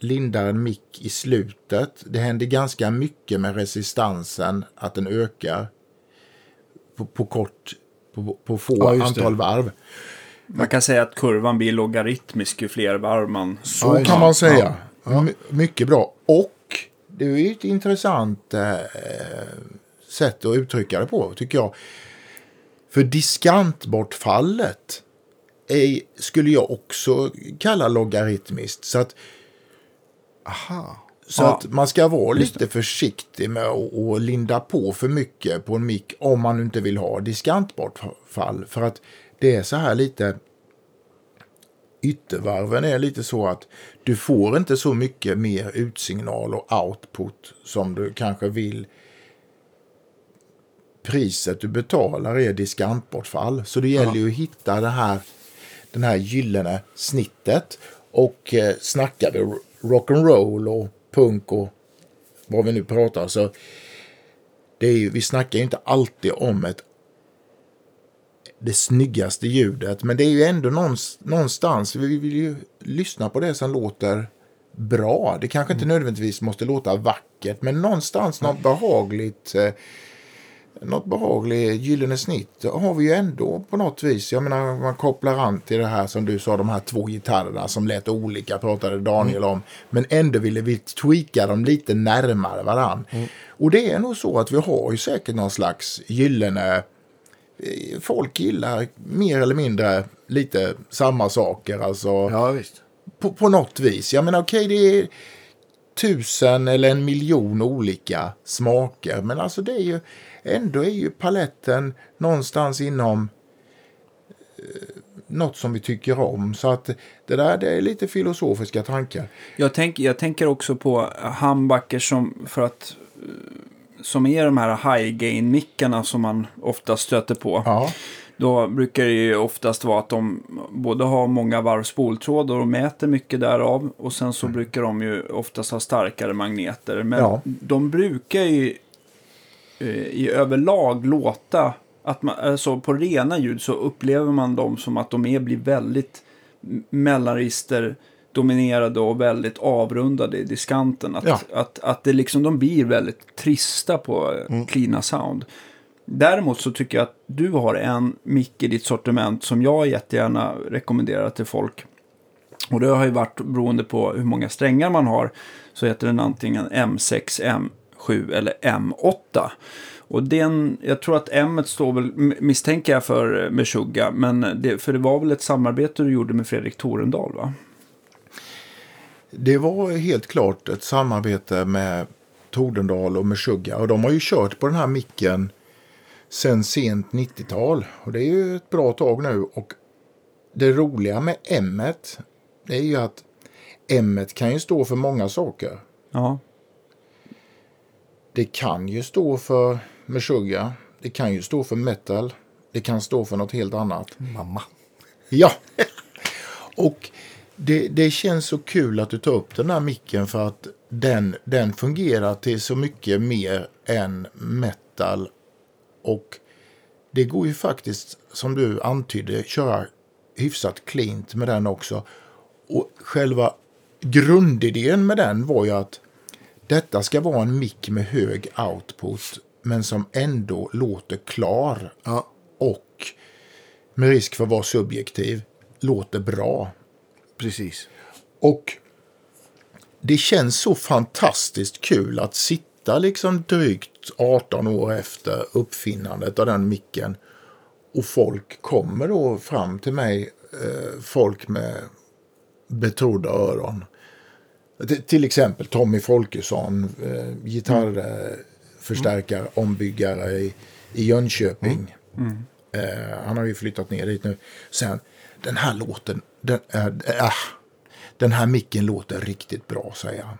lindar en mick i slutet. Det händer ganska mycket med resistansen, att den ökar på, på kort, på, på få Ja, det. antal varv. Man kan säga att kurvan blir logaritmisk ju fler varv man... Så Ja, kan man säga. ja. My- mycket bra. Och det är ju ett intressant eh, sätt att uttrycka det på, tycker jag. För diskantbortfallet är, skulle jag också kalla logaritmiskt. Så att Aha. Så Ja, att man ska vara lite försiktig med att linda på för mycket på en mick om man inte vill ha diskantbortfall. För att det är så här lite yttervarven är lite så att du får inte så mycket mer utsignal och output som du kanske vill. Priset du betalar är diskantbortfall. Så det gäller ju att hitta det här, den här gyllene snittet. Och eh, snackar vi rock'n'roll och punk och vad vi nu pratar så det är ju, vi snackar ju inte alltid om ett det snyggaste ljudet. Men det är ju ändå någonst- någonstans, vi vill ju lyssna på det som låter bra. Det kanske inte nödvändigtvis måste låta vackert, men någonstans något behagligt. Något behagligt gyllene snitt har vi ju ändå på något vis. Jag menar, man kopplar an till det här som du sa, de här två gitarrerna som lät olika, pratade Daniel om. Men ändå ville vi tweaka dem lite närmare varann. Och det är nog så att vi har ju säkert någon slags gyllene eh, folk gillar mer eller mindre lite samma saker. Alltså Ja, visst. på, på något vis. Jag menar okej, det är tusen eller en miljon olika smaker. Men alltså det är ju ändå är ju paletten någonstans inom eh, något som vi tycker om. Så att det där det är lite filosofiska tankar. Jag, tänk, jag tänker också på handbacker som för att eh, som är de här high gain mickarna som man ofta stöter på. Ja, Då brukar det ju oftast vara att de både har många varv spoltråd och de mäter mycket därav. Och sen så brukar de ju oftast ha starkare magneter. Men Ja. de brukar ju i överlag låta att man, alltså på rena ljud så upplever man dem som att de är, blir väldigt m- mellanregister dominerade och väldigt avrundade i diskanten. Att, Ja. att, att det liksom, de blir väldigt trista på mm. cleana sound. Däremot så tycker jag att du har en mick i ditt sortiment som jag jättegärna rekommenderar till folk. Och det har ju varit beroende på hur många strängar man har. Så heter den antingen M6, M7 eller M8. Och den, jag tror att M står väl, misstänker jag för eh, Meshuggah. Men det, för det var väl ett samarbete du gjorde med Fredrik Torendal va? det var helt klart ett samarbete med Tordendal och Meshuggah. Och de har ju kört på den här micken sen sent 90-tal. Och det är ju ett bra tag nu. Och det roliga med M det är ju att M kan ju stå för många saker. Ja. Det kan ju stå för Meshuggah. Det kan ju stå för metal. Det kan stå för något helt annat. Mamma. Ja. Och det, det känns så kul att du tar upp den här micken för att den, den fungerar till så mycket mer än metal. Och det går ju faktiskt, som du antydde, köra hyfsat cleant med den också. Och själva grundidén med den var ju att detta ska vara en mick med hög output men som ändå låter klar Ja, och med risk för att vara subjektiv låter bra. precis. Och det känns så fantastiskt kul att sitta liksom drygt 18 år efter uppfinnandet av den micken. Och folk kommer då fram till mig, eh, folk med betrodda öron. Till exempel Tommy Folkesson, eh, gitarrförstärkare, ombyggare i, i Jönköping. Eh, han har ju flyttat ner dit nu. Sen, den här låten, den, äh, äh, den här micken låter riktigt bra, säger han.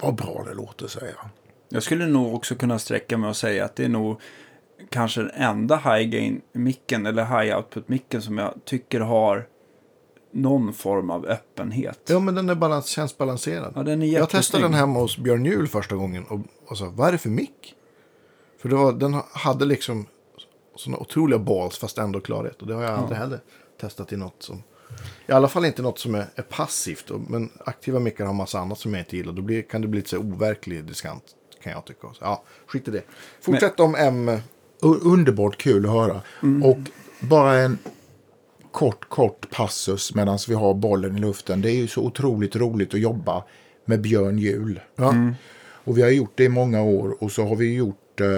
Vad bra det låter, säger han. Jag skulle nog också kunna sträcka mig och säga att det är nog kanske den enda high gain-micken eller high output-micken som jag tycker har någon form av öppenhet. Ja, men den är balans, känns balanserad. Ja, den är jag testade den hemma hos Björn Juhl första gången och, och sa, vad är det för mick? För det var, den hade liksom sådana otroliga balls fast ändå klarhet. Och det har jag aldrig heller testat i något som... I alla fall inte något som är, är passivt. Och, men aktiva mickar har massa annat som jag inte gillar. Då blir, kan det bli lite så overklig diskant kan jag tycka. Så, ja, skit i det. Fortsätt om M. Underbart kul att höra. Och bara en kort, kort passus medan vi har bollen i luften. Det är ju så otroligt roligt att jobba med Björn Juhl. Ja. Och vi har gjort det i många år och så har vi gjort eh,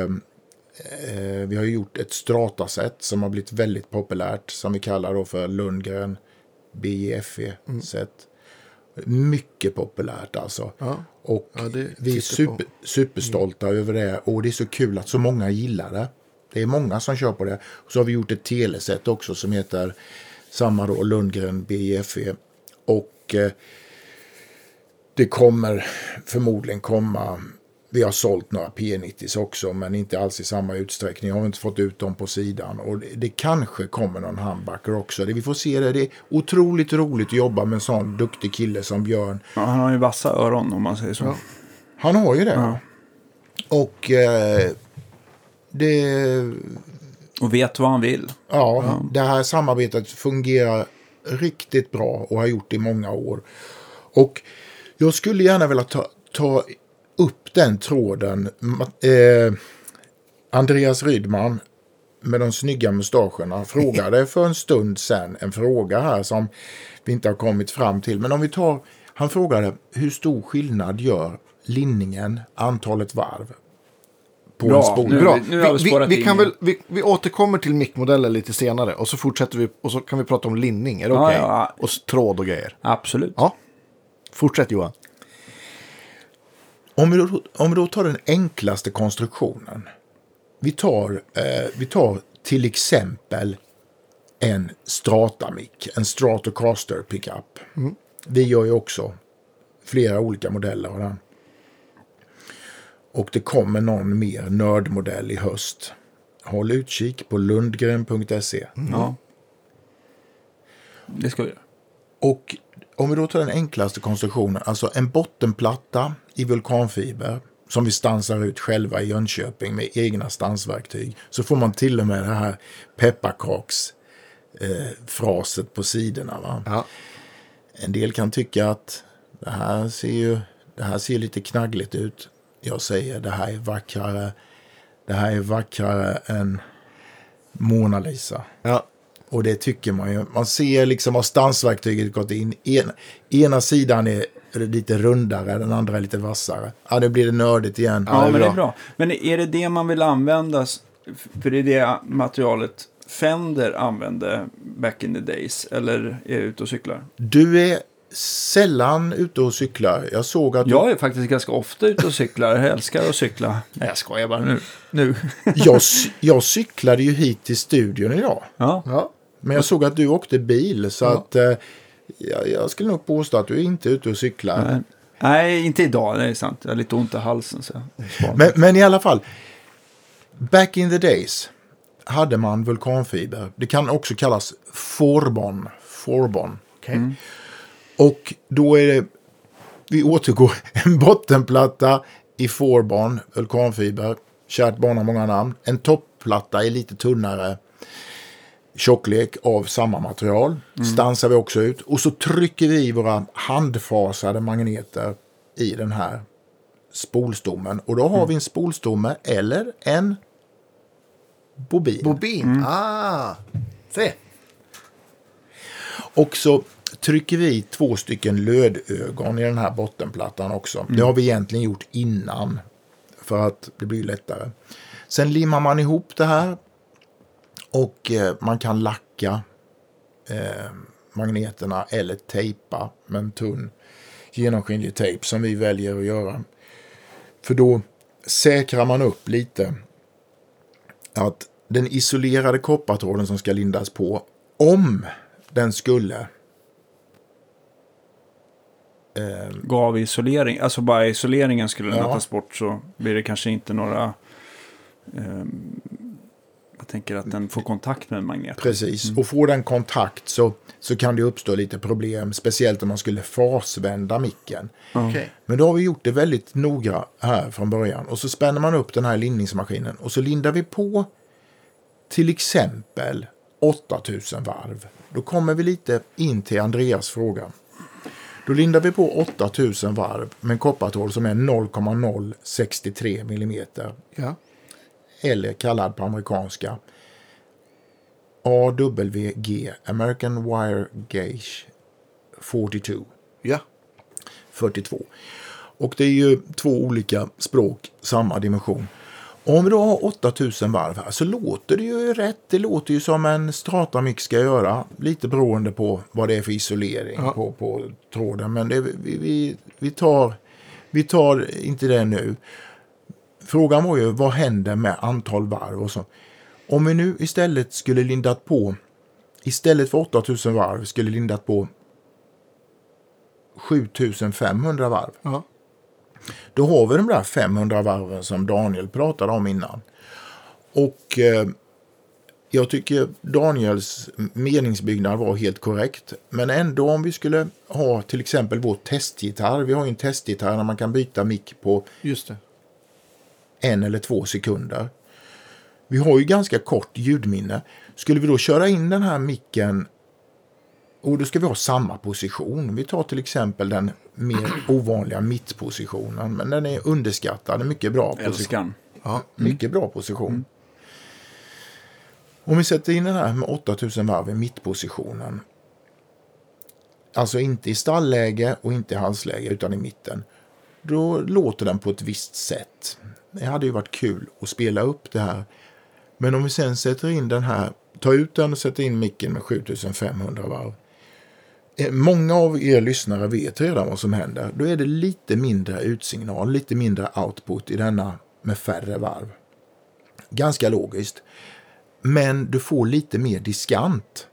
eh, vi har gjort ett strataset som har blivit väldigt populärt som vi kallar då för Lundgren BJFE-set. Mycket populärt alltså. Ja. Och Ja, vi är super, superstolta över det och det är så kul att så många gillar det. Det är många som kör på det. Och så har vi gjort ett teleset också som heter samma då Lundgren BJFE. Och eh, det kommer förmodligen komma. Vi har sålt några P90s också, men inte alls i samma utsträckning. Jag har inte fått ut dem på sidan. Och det, det kanske kommer någon handbacker också. Det, vi får se det. Det är otroligt roligt att jobba med en sån duktig kille som Björn. Ja, han har ju vassa öron om man säger så. Han har ju det. Och eh, det, Och vet vad han vill. ja, det här samarbetet fungerar riktigt bra och har gjort det i många år. Och jag skulle gärna vilja ta, ta upp den tråden. Eh, Andreas Rydman med de snygga mustascherna frågade för en stund sedan en fråga här som vi inte har kommit fram till. Men om vi tar, han frågade hur stor skillnad gör linningen, antalet varv på Bra, en spol? nu- Bra. nu har vi vi, spårat vi, in kan väl, vi, vi återkommer till mickmodeller lite senare. Och så fortsätter vi och så kan vi prata om linning. Är det Ja, okej? ja. Och tråd och grejer. Absolut. Ja. Fortsätt Johan. Om vi, då, om vi då tar den enklaste konstruktionen. Vi tar, eh, vi tar till exempel en Strata-mick, en Stratocaster pickup. Vi gör ju också flera olika modeller av den. Och det kommer någon mer nördmodell i höst. Håll utkik på lundgren.se. Ja. Det ska vi göra. Och om vi då tar den enklaste konstruktionen, alltså en bottenplatta i vulkanfiber som vi stansar ut själva i Jönköping med egna stansverktyg. Så får man till och med det här pepparkaks eh, fraset på sidorna. Va? Ja. En del kan tycka att det här ser ju det här ser lite knaggligt ut. Jag säger det här är vackrare. Det här är vackrare än Mona Lisa. Ja. Och det tycker man ju. Man ser liksom har stansverktyget gått in. En, ena sidan är lite rundare, den andra är lite vassare. Ja, nu blir det nördigt igen. Ja, det är men det är bra. bra. Men är det det man vill använda? För det är det materialet Fender använde back in the days. Eller är jag ute och cyklar? Du är sällan ute och cyklar. Jag såg att Jag är faktiskt ganska ofta ute och cyklar. Jag älskar att cykla. Nej, jag skojar bara nu. nu. jag, jag cyklade ju hit till studion idag. ja. Ja. Men jag såg att du åkte bil. Så att eh, jag, jag skulle nog påstå att du är inte ute och cyklar. Nej. Nej, inte idag. Det är sant. Jag har lite ont i halsen. Så. Men, men i alla fall. Back in the days hade man vulkanfiber. Det kan också kallas forbon. Forbon. Okej. Och då är det, vi återgår, en bottenplatta i forbon, vulkanfiber. Kärt barn har många namn. En topplatta är lite tunnare. tjocklek av samma material. Stansar vi också ut. Och så trycker vi i våra handfasade magneter i den här spolstommen. Och då har vi en spolstomme eller en bobin. Bobin. Ah, se. Och så trycker vi två stycken lödögon i den här bottenplattan också. Det har vi egentligen gjort innan. För att det blir lättare. Sen limmar man ihop det här. Och eh, man kan lacka eh, magneterna eller tejpa med en tunn genomskinlig tejp som vi väljer att göra. För då säkrar man upp lite att den isolerade koppartråden som ska lindas på, om den skulle Gav isolering, alltså bara isoleringen skulle Ja. tas bort så blir det kanske inte några... ehm, jag tänker att den får kontakt med en magnet. Precis, och får den kontakt så, så kan det uppstå lite problem. Speciellt om man skulle fasvända micken. Okej. Men då har vi gjort det väldigt noga här från början. Och så spänner man upp den här lindningsmaskinen. Och så lindar vi på till exempel 8000 varv. Då kommer vi lite in till Andreas fråga. Då lindar vi på 8000 varv med en koppartråd som är 0,063 mm. Ja. Eller kallad på amerikanska AWG, American Wire Gauge 42. Ja. 42. Och det är ju två olika språk, samma dimension. Om vi då har 8000 varv här så låter det ju rätt. Det låter ju som en stratamix ska göra. Lite beroende på vad det är för isolering Ja. på, på tråden. Men det, vi, vi, vi, tar, vi tar inte det nu. Frågan var ju vad händer med antal varv och så. Om vi nu istället skulle lindat på, istället för 8000 varv, skulle lindat på 7500 varv. Ja. Då har vi de där 500 varven som Daniel pratade om innan. Och eh, jag tycker Daniels meningsbyggnad var helt korrekt. Men ändå om vi skulle ha till exempel vår testgitarr. Vi har ju en testgitarr där man kan byta mick på en eller två sekunder. Vi har ju ganska kort ljudminne. Skulle vi då köra in den här micken och då ska vi ha samma position. Vi tar till exempel den mer ovanliga mittpositionen. Men den är underskattad. En mycket bra position. Älskan. Ja. Mycket bra position. Om vi sätter in den här med 8000 varv i mittpositionen. Alltså inte i stallläge och inte i halsläge utan i mitten. Då låter den på ett visst sätt. Det hade ju varit kul att spela upp det här. Men om vi sen sätter in den här, tar ut den och sätter in micken med 7500 varv. Eh, Många av er lyssnare vet redan vad som händer. Då är det lite mindre utsignal, lite mindre output i denna med färre varv. Ganska logiskt. Men du får lite mer diskant.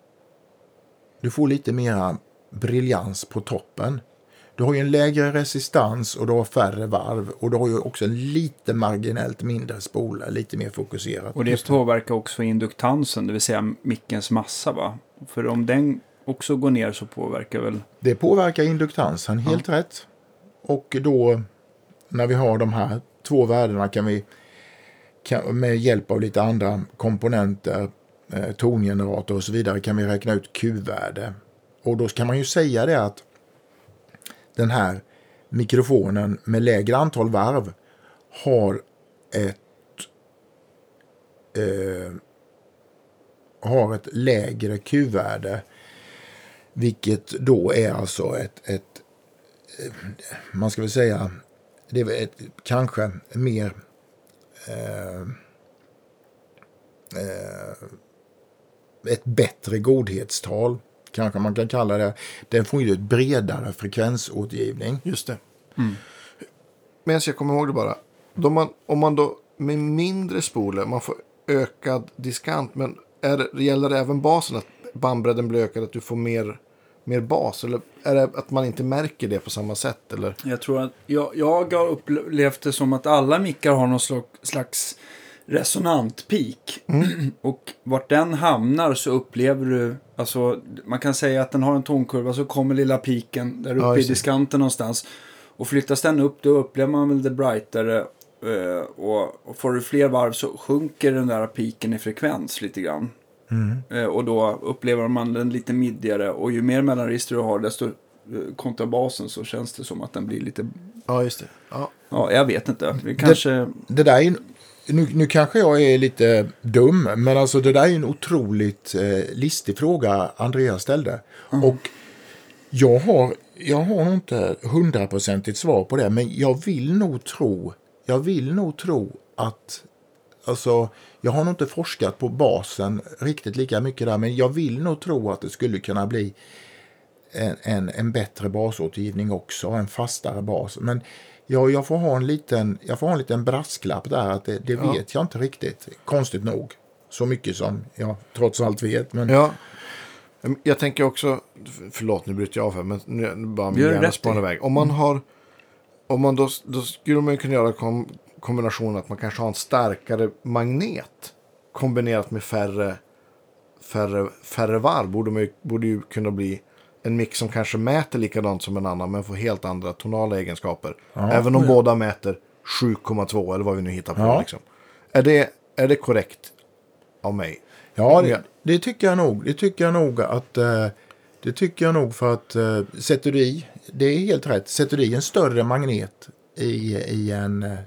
Du får lite mera briljans på toppen. Du har ju en lägre resistans och du har färre varv. Och du har ju också en lite marginellt mindre spola, lite mer fokuserat. Och det påverkar också induktansen, det vill säga mickens massa va? För om den också går ner så påverkar väl... Det påverkar induktansen, helt rätt. Och då när vi har de här två värdena kan vi kan, med hjälp av lite andra komponenter, eh, tongenerator och så vidare, kan vi räkna ut Q-värde. Och då kan man ju säga det att den här mikrofonen med lägre antal varv har ett eh, har ett lägre Q-värde vilket då är alltså ett, ett eh, man ska väl säga, det är ett, kanske mer eh, eh, ett bättre godhetstal. Kanske man kan kalla det. Den får ju ett bredare frekvensåtgivning. Just det. Men jag kommer ihåg det bara. Då man, om man då med mindre spoler, man får ökad diskant. Men är det, gäller det även basen? Att bandbredden blir ökad, att du får mer, mer bas? Eller är det att man inte märker det på samma sätt? Eller? Jag tror att jag, jag har upplevt det som att alla mickar har någon slags, slags resonantpeak. Och vart den hamnar så upplever du, alltså man kan säga att den har en tonkurva så kommer lilla piken där uppe Ja, i diskanten någonstans. Och flyttas den upp då upplever man väl det brightare. eh, och får du fler varv så sjunker den där piken i frekvens lite grann. Eh, och då upplever man den lite middigare. Och ju mer mellanregister du har, desto eh, kontra basen så känns det som att den blir lite... Ja, just det. Ja. Ja, jag vet inte. Det kanske... Det där är nu, nu kanske jag är lite dum, men alltså det där är en otroligt eh, listig fråga Andreas ställde. Och jag har, jag har nog inte hundraprocentigt svar på det, men jag vill nog tro, jag vill nog tro att, alltså, jag har nog inte forskat på basen riktigt lika mycket där, men jag vill nog tro att det skulle kunna bli en, en, en bättre basåtergivning också, en fastare bas. Men jag, jag, får ha en liten, jag får ha en liten brasklapp där att det, det Ja. vet jag inte riktigt. Konstigt nog. Så mycket som jag trots allt vet. Men Ja. Jag tänker också, förlåt nu bryter jag av här, men nu bara min hjärna i. iväg. Om man har, om man då, då skulle man kunna göra kom, kombinationen att man kanske har en starkare magnet kombinerat med färre, färre, färre varv. Borde, man ju, borde ju kunna bli en mix som kanske mäter likadant som en annan men får helt andra tonala egenskaper. Även om båda mäter 7,2 eller vad vi nu hittar på. Ja. Liksom. Är, det, är det korrekt av mig? ja, Ja. det, det tycker jag nog. Det tycker jag nog att eh, det tycker jag nog för att eh, sätter du i, det är helt rätt, sätter du i en större magnet i, i en, eh,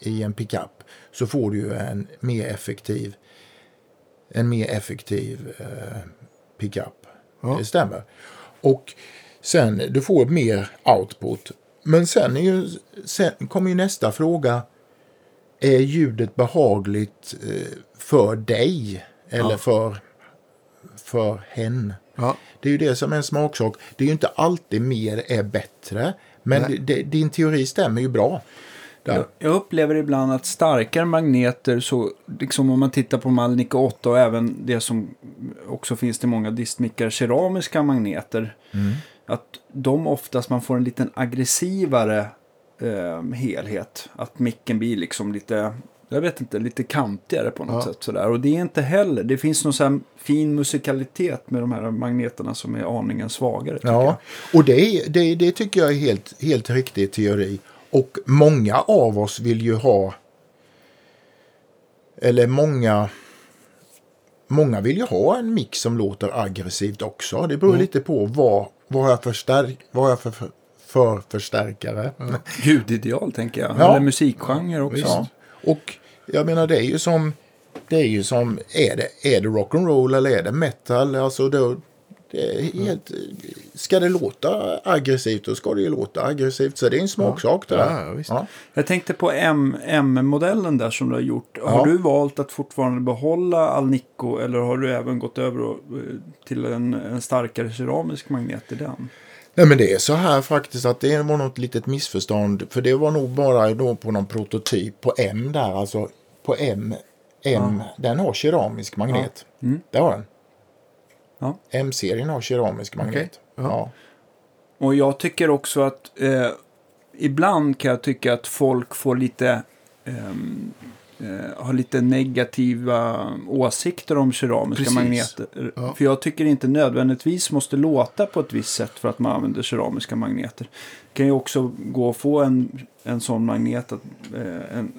i en pickup så får du ju en mer effektiv en mer effektiv eh, pickup. Ja. Det stämmer. Och sen, du får mer output. Men sen, är ju, sen kommer ju nästa fråga. Är ljudet behagligt eh, för dig? Eller Ja. för, för hen? Ja. Det är ju det som är en smaksak. Det är ju inte alltid mer är bättre. Men det, det, din teori stämmer ju bra. Där. Jag, upplever ibland att starkare magneter, så, liksom om man tittar på Malnico 8 och även det som också finns till många distmickar, keramiska magneter. Att de oftast, man får en liten aggressivare eh, helhet. Att micken blir liksom lite, jag vet inte, lite kantigare på något Ja. sätt sådär. Och det är inte heller, det finns någon sån fin musikalitet med de här magneterna som är aningen svagare. tycker jag. Ja, och det, det, det tycker jag är helt, helt riktig teori. Och många av oss vill ju ha, eller många, många vill ju ha en mix som låter aggressivt också. Det beror lite på vad, vad har jag för, stärk, vad har jag för, för, för förstärkare. Ljudideal tänker jag. Ja. Eller musikgenre också. Ja. Och jag menar det är ju som, det är ju som, är det, är det rock'n'roll eller är det metal? Alltså då, det är helt, ska det låta aggressivt då ska det ju låta aggressivt. Så det är en smaksak det där. Ja, ja. Jag tänkte på M- M-modellen där som du har gjort. Har Ja. du valt att fortfarande behålla Alnico eller har du även gått över eh, till en, en starkare keramisk magnet i den? Nej men det är så här faktiskt att det var något litet missförstånd. För det var nog bara då på någon prototyp på M där. Alltså på M. M den har keramisk magnet. Det har den. Ja. M-serien har keramisk magnet. Ja. Ja. Och jag tycker också att eh, ibland kan jag tycka att folk får lite ehm, eh, har lite negativa åsikter om keramiska Precis. magneter. Ja. För jag tycker inte nödvändigtvis måste låta på ett visst sätt för att man använder keramiska magneter. Det kan ju också gå att få en, en sån magnet, att, eh, en,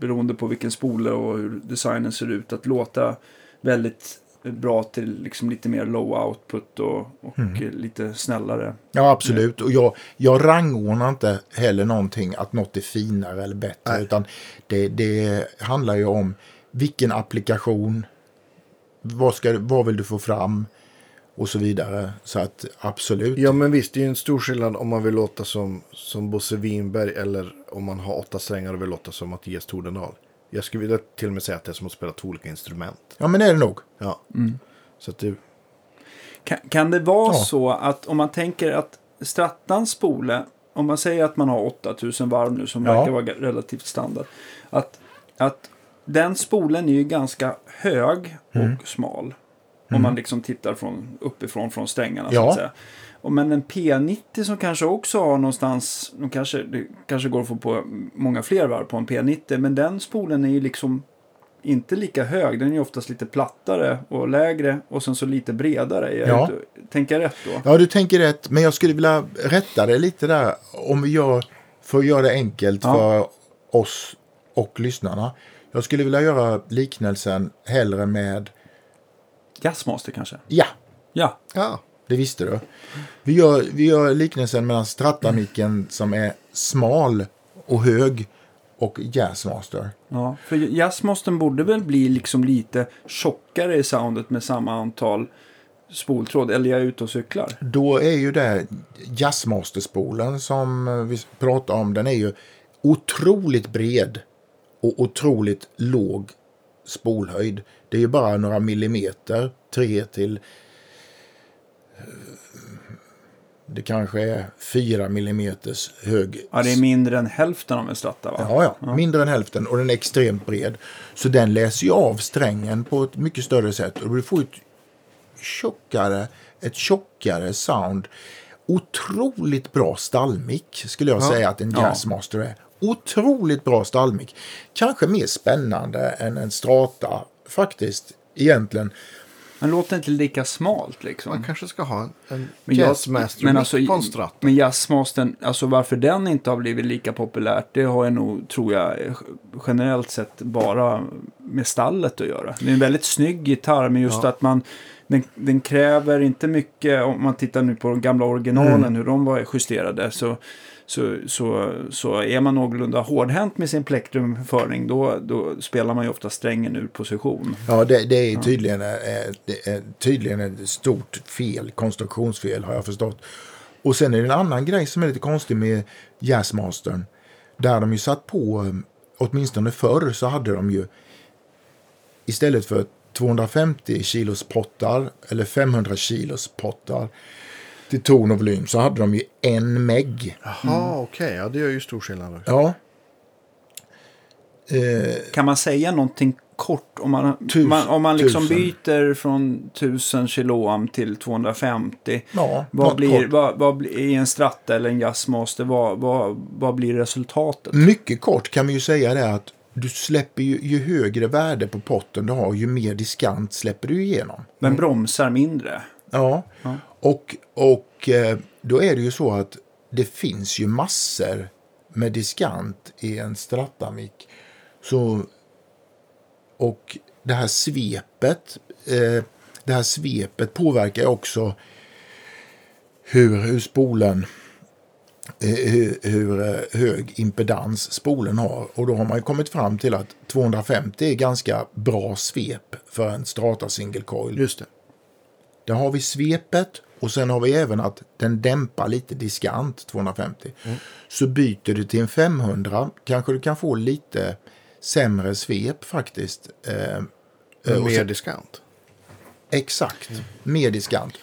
beroende på vilken spole och hur designen ser ut, att låta väldigt bra till liksom lite mer low output och, och eh, lite snällare. Ja, absolut. Och jag, jag rangordnar inte heller någonting att något är finare eller bättre. Nej. Utan det, det handlar ju om vilken applikation, vad, ska, vad vill du få fram och så vidare. Så att absolut. Ja men visst, det är ju en stor skillnad om man vill låta som, som Bosse Winberg eller om man har åtta strängar och vill låta som Mattias Tordendahl. Jag skulle vilja till och med säga att det är som att spela två olika instrument. Ja, men det är det nog. Ja. Så att det, Kan, kan det vara Ja. så att om man tänker att Strattans spole, om man säger att man har 8000 varv nu som Ja. verkar vara relativt standard. Att, att den spolen är ju ganska hög och Mm. smal. Om man liksom tittar från, uppifrån från strängarna så Ja. att säga. Och men en P90 som kanske också har någonstans, de kanske, det kanske går att få på många fler varv på en P90. Men den spolen är ju liksom inte lika hög. Den är ju oftast lite plattare och lägre och sen så lite bredare. Jag Ja. Tänker jag rätt då? Ja, du tänker rätt. Men jag skulle vilja rätta det lite där. Om vi gör, för att göra det enkelt Ja. för oss och lyssnarna. Jag skulle vilja göra liknelsen hellre med Jazzmaster kanske? Ja, Ja. Ja, det visste du. Vi gör, vi gör liknelsen mellan Stratamicken som är smal och hög och Jazzmaster. ja. För Jazzmastern borde väl bli liksom lite tjockare i soundet med samma antal spoltråd. Eller jag är ute och cyklar. Då är ju det Jazzmaster-spolen som vi pratar om, den är ju otroligt bred och otroligt låg spolhöjd. Det är ju bara några millimeter, tre till det kanske är fyra millimeters hög. Ja, det är mindre än hälften av en stratta va? Ja, ja, mindre än hälften och den är extremt bred. Så den läser ju av strängen på ett mycket större sätt och du får ett tjockare, ett tjockare sound. Otroligt bra stallmick skulle jag säga att en Ja. Jazzmaster är. Otroligt bra stallmick. Kanske mer spännande än en Strata faktiskt egentligen. Den låter inte lika smalt liksom. man kanske ska ha en, Men jazzmaster men alltså, på en Strata. Men jazzmastern, alltså varför den inte har blivit lika populärt, det har jag nog, tror jag, generellt sett bara med stallet att göra. Det är en väldigt snygg gitarr, men just Ja. att man, den, den kräver inte mycket, om man tittar nu på de gamla originalen, Mm. hur de var justerade, så, så, så, så är man någorlunda hårdhänt med sin plektrumföring, då, då spelar man ju ofta strängen ur position. Ja, det, det är tydligen, ja. det är tydligen ett stort fel, konstruktionsfel har jag förstått. Och sen är det en annan grej som är lite konstig med Jazzmastern. Där de ju satt på, åtminstone förr så hade de ju istället för 250 kilos pottar eller 500 kilos pottar till ton och volym så hade de ju en meg. Jaha, okej. Ja, det gör ju stor skillnad. också. Ja. Eh, Kan man säga någonting kort om man, Tusen- man, om man liksom tusen. byter från 1000 kiloam till 250? ja, Vad blir, vad, vad blir, i en stratta eller en jazzmaster, vad, vad, vad blir resultatet? Mycket kort kan vi ju säga det att du släpper ju, ju högre värde på potten du har, ju mer diskant släpper du igenom. Men bromsar mindre. Ja, Ja. Och, och eh, då är det ju så att det finns ju massor med diskant i en Stratamic. Så, och det här svepet, eh, det här svepet påverkar också hur, hur spolen eh, hur, hur eh, hög impedans spolen har. Och då har man ju kommit fram till att 250 är ganska bra svep för en Strata single coil. Just det. Där har vi svepet och sen har vi även att den dämpar lite diskant 250. Så byter du till en 500 kanske du kan få lite sämre svep faktiskt. Eh, och mer sen- diskant. Exakt, mer diskant.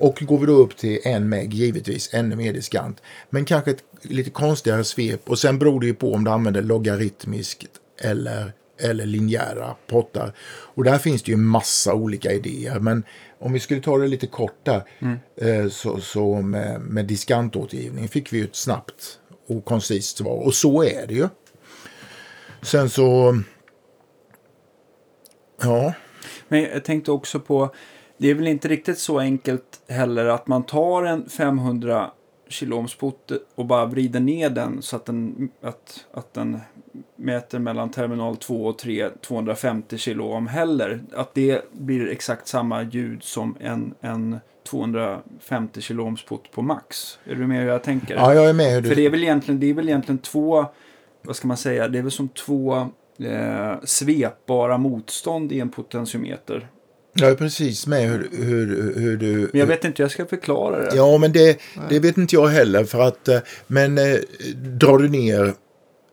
Och går vi då upp till en meg, givetvis ännu mer diskant. Men kanske ett lite konstigare svep. Och sen beror det ju på om du använder logaritmiskt eller, eller linjära pottar. Och där finns det ju massa olika idéer. Men om vi skulle ta det lite kort där. Eh, så så med, med diskantåtergivning fick vi ju ett snabbt och koncist svar. Och så är det ju. Sen så... Ja. Men jag tänkte också på, det är väl inte riktigt så enkelt heller att man tar en 500 kiloohmspott och bara vrider ner den så att den, att, att den mäter mellan terminal 2 och 3 250 kiloohm heller. Att det blir exakt samma ljud som en, en 250 kiloohmspott på max. Är du med hur jag tänker? ja, jag är med. Hur du... För det är väl egentligen, det är väl egentligen två, vad ska man säga, det är väl som två eh, svepbara motstånd i en potentiometer. Jag är precis med hur, hur, hur du... Men jag vet inte hur jag ska förklara det. Ja, men det, det vet inte jag heller. För att, eh, men eh, drar du ner...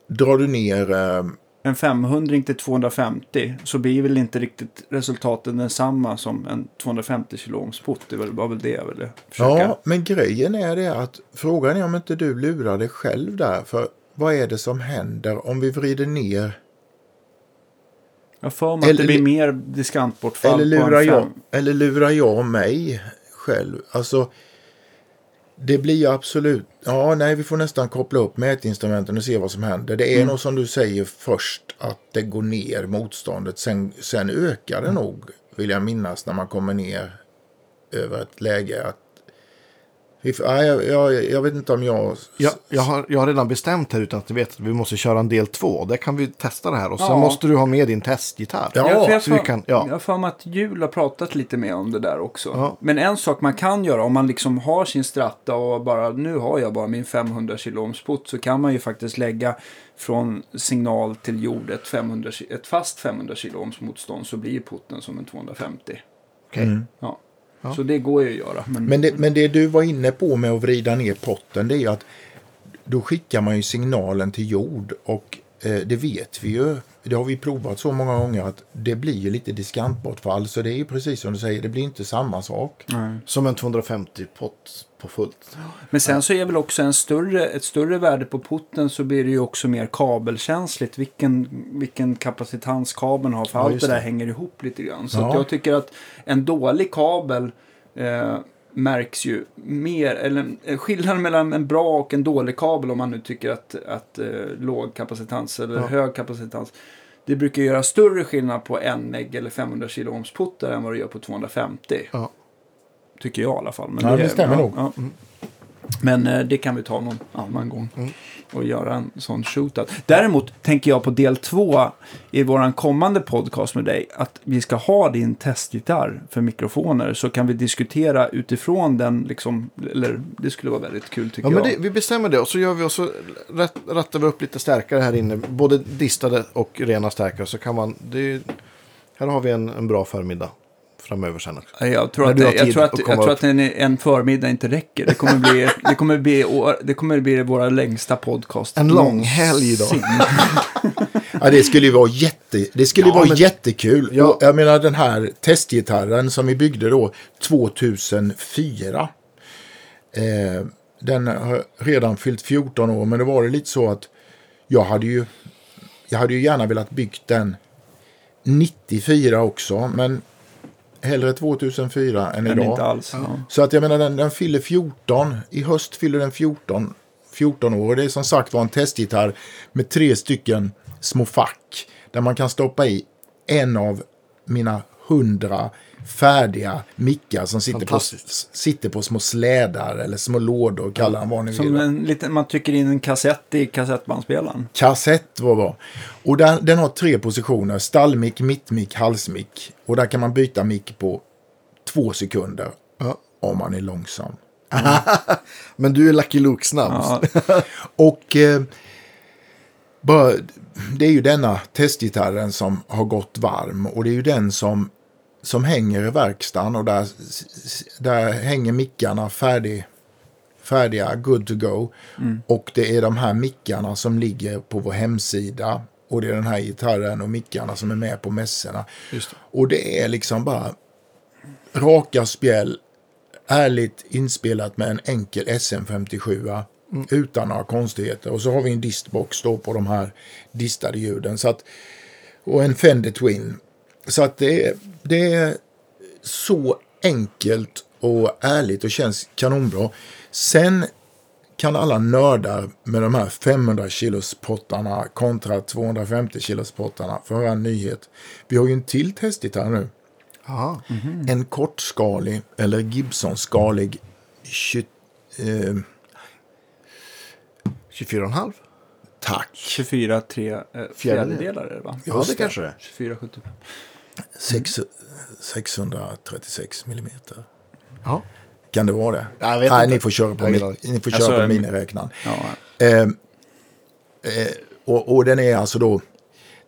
Drar du ner... eh, En 500 till 250 så blir väl inte riktigt resultatet densamma som en 250 kiloohmspott. Det var väl det jag ville försöka. Ja, men grejen är det att frågan är om inte du lurar dig själv där. För vad är det som händer om vi vrider ner? Jag får mig att Eller- det blir mer diskantbortfall Eller lurar, jag, eller lurar jag mig själv? Alltså, det blir ju absolut... Ja, nej, vi får nästan koppla upp mätinstrumenten och se vad som händer. Det är Mm. nog som du säger först att det går ner motståndet. Sen, sen ökar det nog, vill jag minnas, när man kommer ner över ett läge att If, nej, jag, jag, jag vet inte om jag... Jag, jag, har, jag har redan bestämt här utan att ni vet att vi måste köra en del två. Där kan vi testa det här. Och sen Ja. måste du ha med din testgitarr. Ja, jag, jag, för, kan- ja. jag har för mig att Jul har pratat lite mer om det där också. Ja. Men en sak man kan göra om man liksom har sin stratta och bara nu har jag bara min 500 kilo ohmsput så kan man ju faktiskt lägga från signal till jord ett, 500, ki- ett fast 500 kilo motstånd så blir putten som en 250. Okej. Ja. Ja. Så det går ju att göra. Men, Men det, men det du var inne på med att vrida ner potten det är ju att då skickar man ju signalen till jord och det vet vi ju. Det har vi provat så många gånger att det blir ju lite diskantbortfall. Så det är ju precis som du säger, det blir inte samma sak. Nej. Som en 250 pott på fullt. Men sen så är väl också en större, ett större värde på putten så blir det ju också mer kabelkänsligt. Vilken, vilken kapacitans kabeln har. För Ja, allt det där det. hänger ihop lite grann. Så Ja. att jag tycker att en dålig kabel eh, märks ju mer. Eller eh, skillnaden mellan en bra och en dålig kabel om man nu tycker att, att eh, låg kapacitans eller Ja. hög kapacitans. Det brukar göra större skillnad på en meg eller 500 kilo ohms puttar än vad det gör på 250. Ja. Tycker jag i alla fall. Men Ja, det stämmer nog. Ja. Men eh, det kan vi ta någon annan gång. Mm. Och göra en sån shootout. Däremot tänker jag på del två i våran kommande podcast med dig. Att vi ska ha din testgitarr för mikrofoner. Så kan vi diskutera utifrån den. Liksom, eller det skulle vara väldigt kul tycker Ja, jag. det, vi bestämmer det och så gör vi och så rätt, rattar vi upp lite stärkare här inne. Både distade och rena stärkare. Så kan man, det, är- här har vi en, en bra förmiddag framöver sen också. Jag tror att, jag tror att, jag tror att en, en förmiddag inte räcker. Det kommer bli, det kommer bli, år- det kommer bli våra längsta podcast. En lång helg då. Ja, det skulle ju vara, jätte, det skulle Ja, vara men- jättekul. Ja. Och jag menar den här testgitarren som vi byggde då 2004. Eh, den har redan fyllt 14 år, men det var det lite så att jag hade ju, jag hade ju gärna velat byggt den 94 också, men hellre 2004 än Men idag. inte alls. Ja. Så att jag menar den, den fyller 14. I höst fyller den 14, 14 år. Det är som sagt var en testgitarr med tre stycken små fack. Där man kan stoppa i en av mina hundra färdiga mickar som sitter på, sitter på små slädar eller små lådor, kalla dem vad ni Som vill. en liten, man trycker in en kassett i kassettbandspelaren. Kassett var bra. Och den, den har tre positioner. Stallmick, mittmick, halsmick. Och där kan man byta mick på två sekunder. Ja. Om man är långsam. Men du är Lucky Luke snabb. Ja, Och eh, bara, det är ju denna testgitarren som har gått varm. Och det är ju den som, som hänger i verkstaden. Och där, där hänger mickarna färdig, färdiga, good to go. Och det är de här mickarna som ligger på vår hemsida. Och det är den här gitarren och mickarna som är med på mässorna. Det. Och det är liksom bara raka spjäll, ärligt inspelat med en enkel SM57 utan några konstigheter. Och så har vi en distbox då på de här distade ljuden. Så att, och en Fender Twin. Så att det, är- det är så enkelt och ärligt och känns kanonbra. Sen kan alla nördar med de här 500 kilos pottarna kontra 250 kilos pottarna få höra en nyhet. Vi har ju en till testgitarr nu. Aha, mm -hmm. En kortskalig eller Gibson-skalig 20, eh, 24,5. Tack. 24 3 eh, fjärdedelar är det va? Ja, det kanske det 24,75. 6, 636 mm. millimeter. Ja. Kan det vara det? Jag vet Nej, inte. ni får köra på, min, ni får köra alltså, på miniräknaren. Ja. Ehm, eh, och, och, den är alltså då,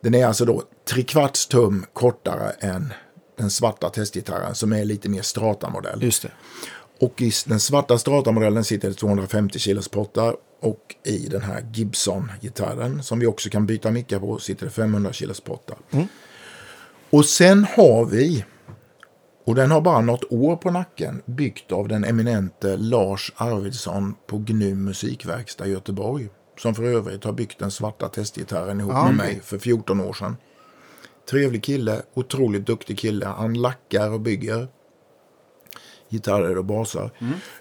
den är alltså då trekvarts tum kortare än den svarta testgitarren som är lite mer strata-modell. Just det. Och i den svarta strata-modellen sitter det 250 kilos pottar och i den här Gibson-gitarren som vi också kan byta mickar på sitter det 500 kilos pottar. Mm. Och sen har vi, och den har bara något år på nacken, byggt av den eminente Lars Arvidsson på Gnu musikverkstad i Göteborg. Som för övrigt har byggt den svarta testgitarren ihop Ja, med mig för 14 år sedan. Trevlig kille, otroligt duktig kille. Han lackar och bygger gitarrer och basar.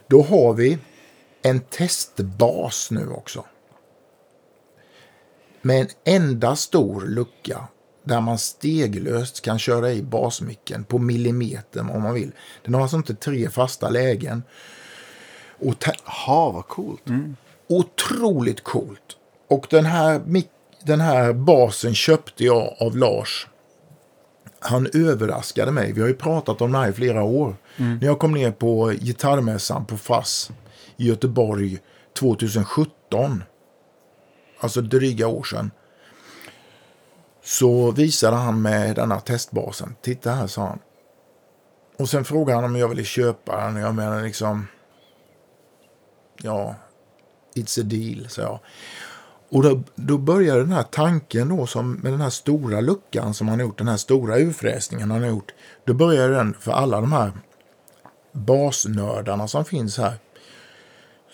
Då har vi en testbas nu också. Med en enda stor lucka där man steglöst kan köra i basmicken på millimeter om man vill. Den har alltså inte tre fasta lägen. Och Jaha, vad coolt. otroligt coolt. Och den här, den här basen köpte jag av Lars. Han överraskade mig. Vi har ju pratat om det här i flera år. När jag kom ner på gitarrmässan på FASS i Göteborg 2017. Alltså dryga år sedan. Så visade han mig denna testbasen. Titta här, sa han. Och sen frågade han om jag ville köpa den. Jag menar liksom... Ja, It's a deal, sa jag. Och då, då började den här tanken då, som, med den här stora luckan som han har gjort, den här stora urfräsningen han har gjort. Då började den för alla de här basnördarna som finns här.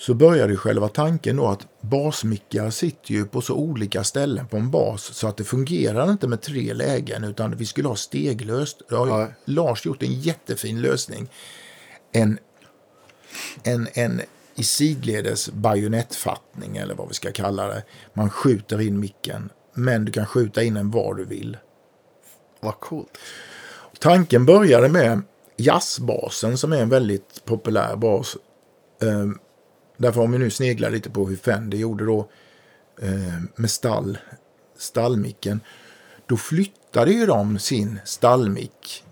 Så började ju själva tanken då att basmickar sitter ju på så olika ställen på en bas så att det fungerar inte med tre lägen utan vi skulle ha steglöst. Då har Ja. Lars gjort en jättefin lösning. En en, en i sidledes bajonettfattning eller vad vi ska kalla det. Man skjuter in micken, men du kan skjuta in den var du vill. Vad coolt. Tanken började med jazzbasen som är en väldigt populär bas. Därför om vi nu sneglar lite på hur Fender gjorde då eh, med stall, stallmicken. Då flyttade ju de sin stallmick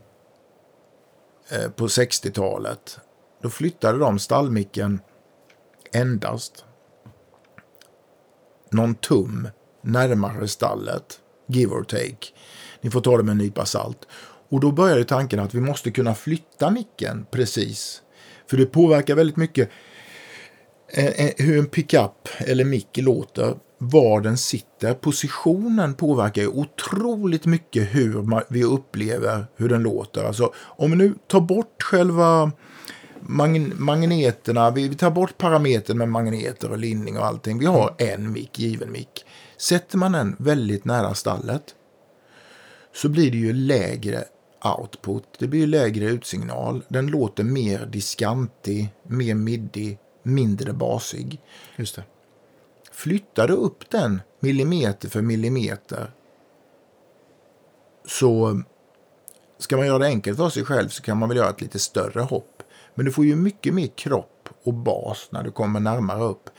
eh, på 60-talet. Då flyttade de stallmicken endast någon tum närmare stallet, give or take. Ni får ta det med en nypa salt. Och då började tanken att vi måste kunna flytta micken precis. För det påverkar väldigt mycket hur en pickup eller mick låter, var den sitter. Positionen påverkar ju otroligt mycket hur vi upplever hur den låter. Alltså, om vi nu tar bort själva magn- magneterna, vi, tar bort parametern med magneter och linning och allting. Vi har en mick, given mick. Sätter man den väldigt nära stallet så blir det ju lägre output. Det blir lägre utsignal. Den låter mer diskantig, mer midi, mindre basig. Just det. Flyttar du upp den millimeter för millimeter så ska man göra det enkelt för sig själv så kan man väl göra ett lite större hopp. Men du får ju mycket mer kropp och bas när du kommer närmare upp.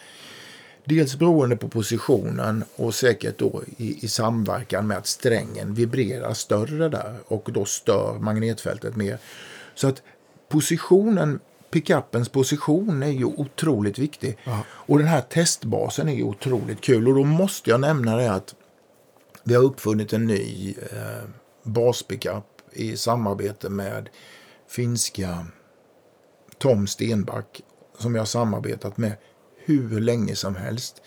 Dels beroende på positionen och säkert då i, i samverkan med att strängen vibrerar större där och då stör magnetfältet mer. Så att positionen, pickupens position är ju otroligt viktig. Och den här testbasen är ju otroligt kul och då måste jag nämna det att vi har uppfunnit en ny eh, baspickup i samarbete med finska Tom Stenback som jag har samarbetat med hur länge som helst.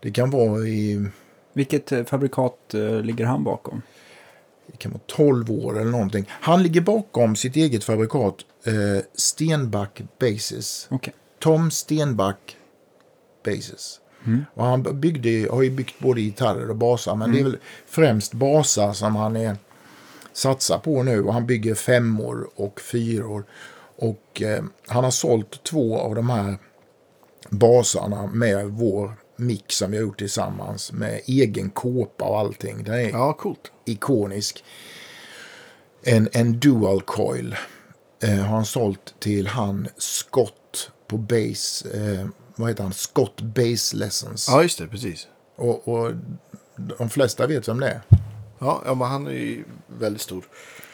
Det kan vara i Vilket eh, fabrikat eh, ligger han bakom? Det kan vara 12 år eller någonting. Han ligger bakom sitt eget fabrikat eh, Stenback Bases. Okej. Tom Stenback Bases. Och han byggde, har ju byggt både gitarrer och basar. Men det är väl främst basar som han är satsar på nu. Och han bygger femmor och fyror. Och eh, han har sålt två av de här basarna med vår mix som vi har gjort tillsammans. Med egen kåpa och allting. Den är Ja, coolt. ikonisk. En, en dual coil eh, har han sålt till han Scott på Bass. Eh, vad heter han? Scott Bass Lessons. Ja, just det. Precis. Och, och de flesta vet vem det är. Ja, ja men han är ju väldigt stor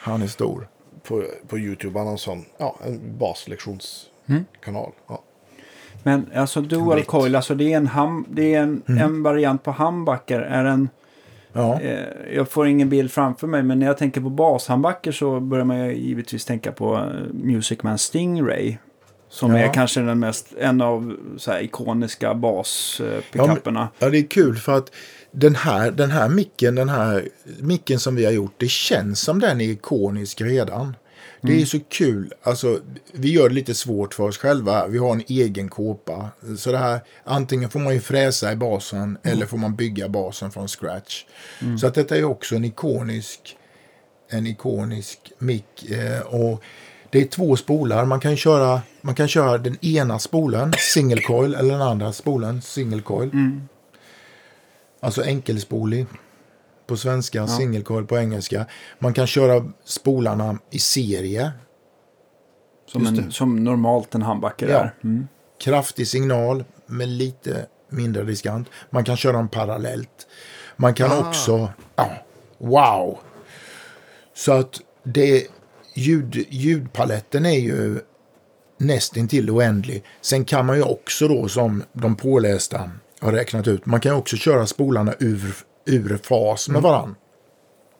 Han är stor. på, på YouTube. Han har en sån, ja, en baslektionskanal. Ja. Men alltså dual coil, alltså det är en, ham, det är en, en variant på handbacker. Är en, Ja. eh, jag får ingen bild framför mig, men när jag tänker på bashandbacker så börjar man givetvis tänka på eh, Music Man Stingray. Som Ja. är kanske den mest, en av så ikoniska baspickuperna. Ja, det är kul för att den här, den här micken, den här micken som vi har gjort, det känns som den är ikonisk redan. Det är så kul. Alltså, vi gör det lite svårt för oss själva. Vi har en egen kåpa. Så det här, antingen får man ju fräsa i basen eller får man bygga basen från scratch. Så att detta är också en ikonisk, en ikonisk mick. Eh, och det är två spolar. Man kan köra, man kan köra den ena spolen, single coil, eller den andra spolen, single coil. Alltså enkelspolig på svenska, single coil på engelska. Man kan köra spolarna i serie. som, en, som normalt en handbacker Ja. är. Mm. kraftig signal med lite mindre diskant. Man kan köra dem parallellt. Man kan Ah. också, ja, wow. Så att det, ljud, ljudpaletten är ju nästintill oändlig. Sen kan man ju också då som de pålästa har räknat ut, man kan också köra spolarna ur, ur fas med varann.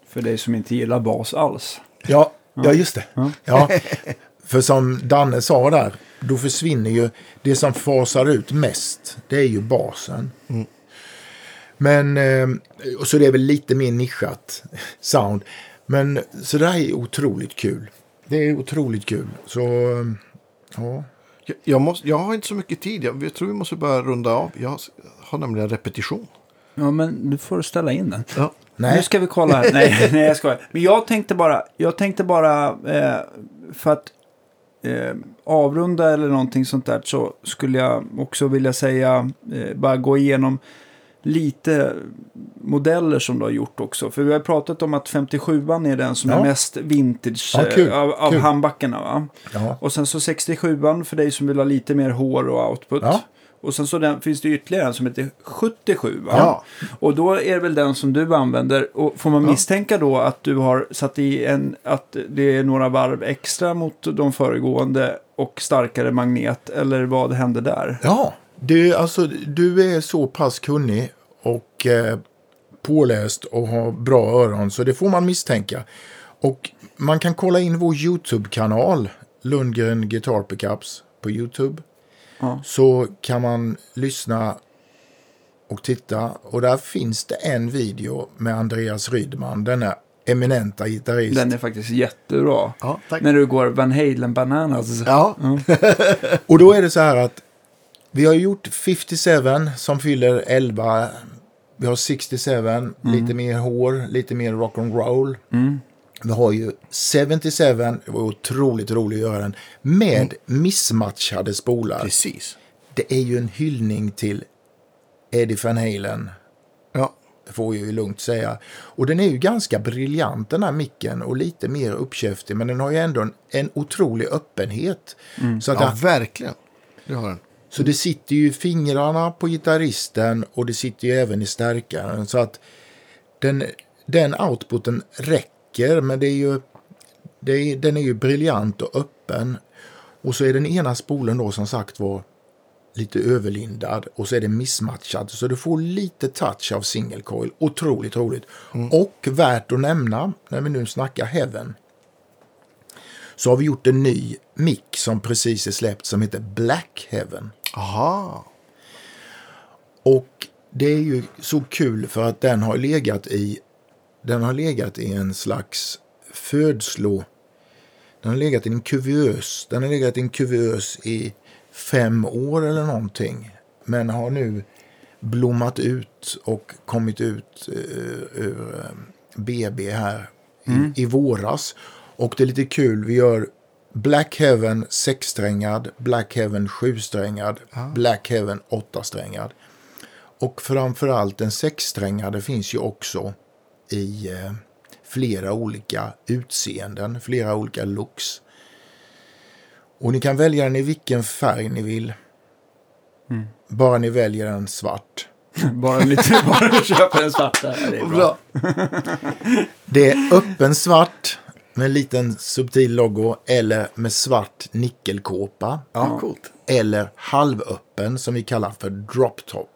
För dig som inte gillar bas alls. Ja, ja just det. Ja. För som Danne sa där, då försvinner ju det som fasar ut mest. Det är ju basen. Men, eh, och så det är väl lite mer nischat sound. Men så det här är otroligt kul. Det är otroligt kul. Så, eh, ja. Jag, jag, måste, jag har inte så mycket tid. Jag, jag tror vi måste börja runda av. Jag har nämligen repetition. Ja, men du får ställa in den. Ja. Nej. Nu ska vi kolla här. Nej, nej jag skojar. Men jag tänkte bara, jag tänkte bara eh, för att eh, avrunda eller någonting sånt där så skulle jag också vilja säga, eh, bara gå igenom lite modeller som du har gjort också. För vi har pratat om att 57an är den som Ja. är mest vintage Ja, kul, eh, av, av handbackarna. Va? Ja. Och sen så 67an för dig som vill ha lite mer hår och output. Ja. Och sen så den, finns det ytterligare en som heter 77. Va? Ja. Och då är det väl den som du använder. Och får man misstänka då att du har satt i en, att det är några varv extra mot de föregående och starkare magnet? Eller vad hände där? Ja, du, alltså, du är så pass kunnig och eh, påläst och har bra öron så det får man misstänka. Och man kan kolla in vår YouTube-kanal, Lundgren Guitar Pickups, på YouTube. Ja. Så kan man lyssna och titta. Och där finns det en video med Andreas Rydman, denna eminenta gitarrist. Den är faktiskt jättebra. Ja, tack. När du går Van Halen Bananas. Ja, Och då är det så här att vi har gjort 57 som fyller 11. Vi har 67, lite mer hår, lite mer rock'n'roll. Vi har ju 77, det var otroligt roligt att göra den, med missmatchade spolar. precis. Det är ju en hyllning till Eddie Van Halen, Ja. det får vi ju lugnt säga. Och den är ju ganska briljant den här micken och lite mer uppkäftig, men den har ju ändå en, en otrolig öppenhet. Så att ja, det, verkligen. Det har den. så det sitter ju fingrarna på gitarristen och det sitter ju även i stärkaren. Så att den, den outputen räcker, men det är ju, det är, den är ju briljant och öppen. Och så är den ena spolen då som sagt var lite överlindad och så är den missmatchad. Så du får lite touch av single coil. Otroligt roligt. Och värt att nämna när vi nu snackar Heaven. Så har vi gjort en ny mick som precis är släppt som heter Black Heaven. Aha. Och det är ju så kul för att den har legat i den har legat i en slags födslo. Den har legat i en kuvös. Den har legat i en kuvös i fem år eller någonting. Men har nu blommat ut och kommit ut eh, ur eh, BB här i, i våras. Och det är lite kul. Vi gör Black Heaven sexsträngad, Black Heaven sjusträngad, Black Heaven åttasträngad. Och framförallt den sexsträngade finns ju också i eh, flera olika utseenden, flera olika looks. Och ni kan välja den i vilken färg ni vill. Bara ni väljer en svart. Bara lite, bara köpa en svart där. Det är bra. Det är öppen svart med en liten subtil logo eller med svart nickelkåpa. Ja. Eller halvöppen som vi kallar för drop top.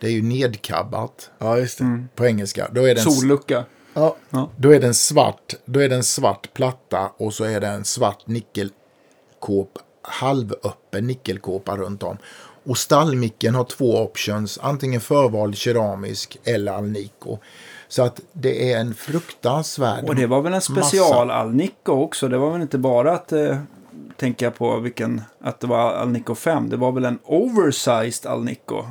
Det är ju nedkabbat Ja, just det. på engelska. Då är det en, Sollucka. Ja. då är det en svart, då är det en svart platta och så är det en svart nickelkåp, halvöppen nickelkåpa runt om. Och stallmicken har två options, antingen förvald keramisk eller Alnico. Så att det är en fruktansvärd Och det var väl en massa. special Alnico också. Det var väl inte bara att eh, tänka på vilken, att det var Alnico 5. Det var väl en oversized Alnico.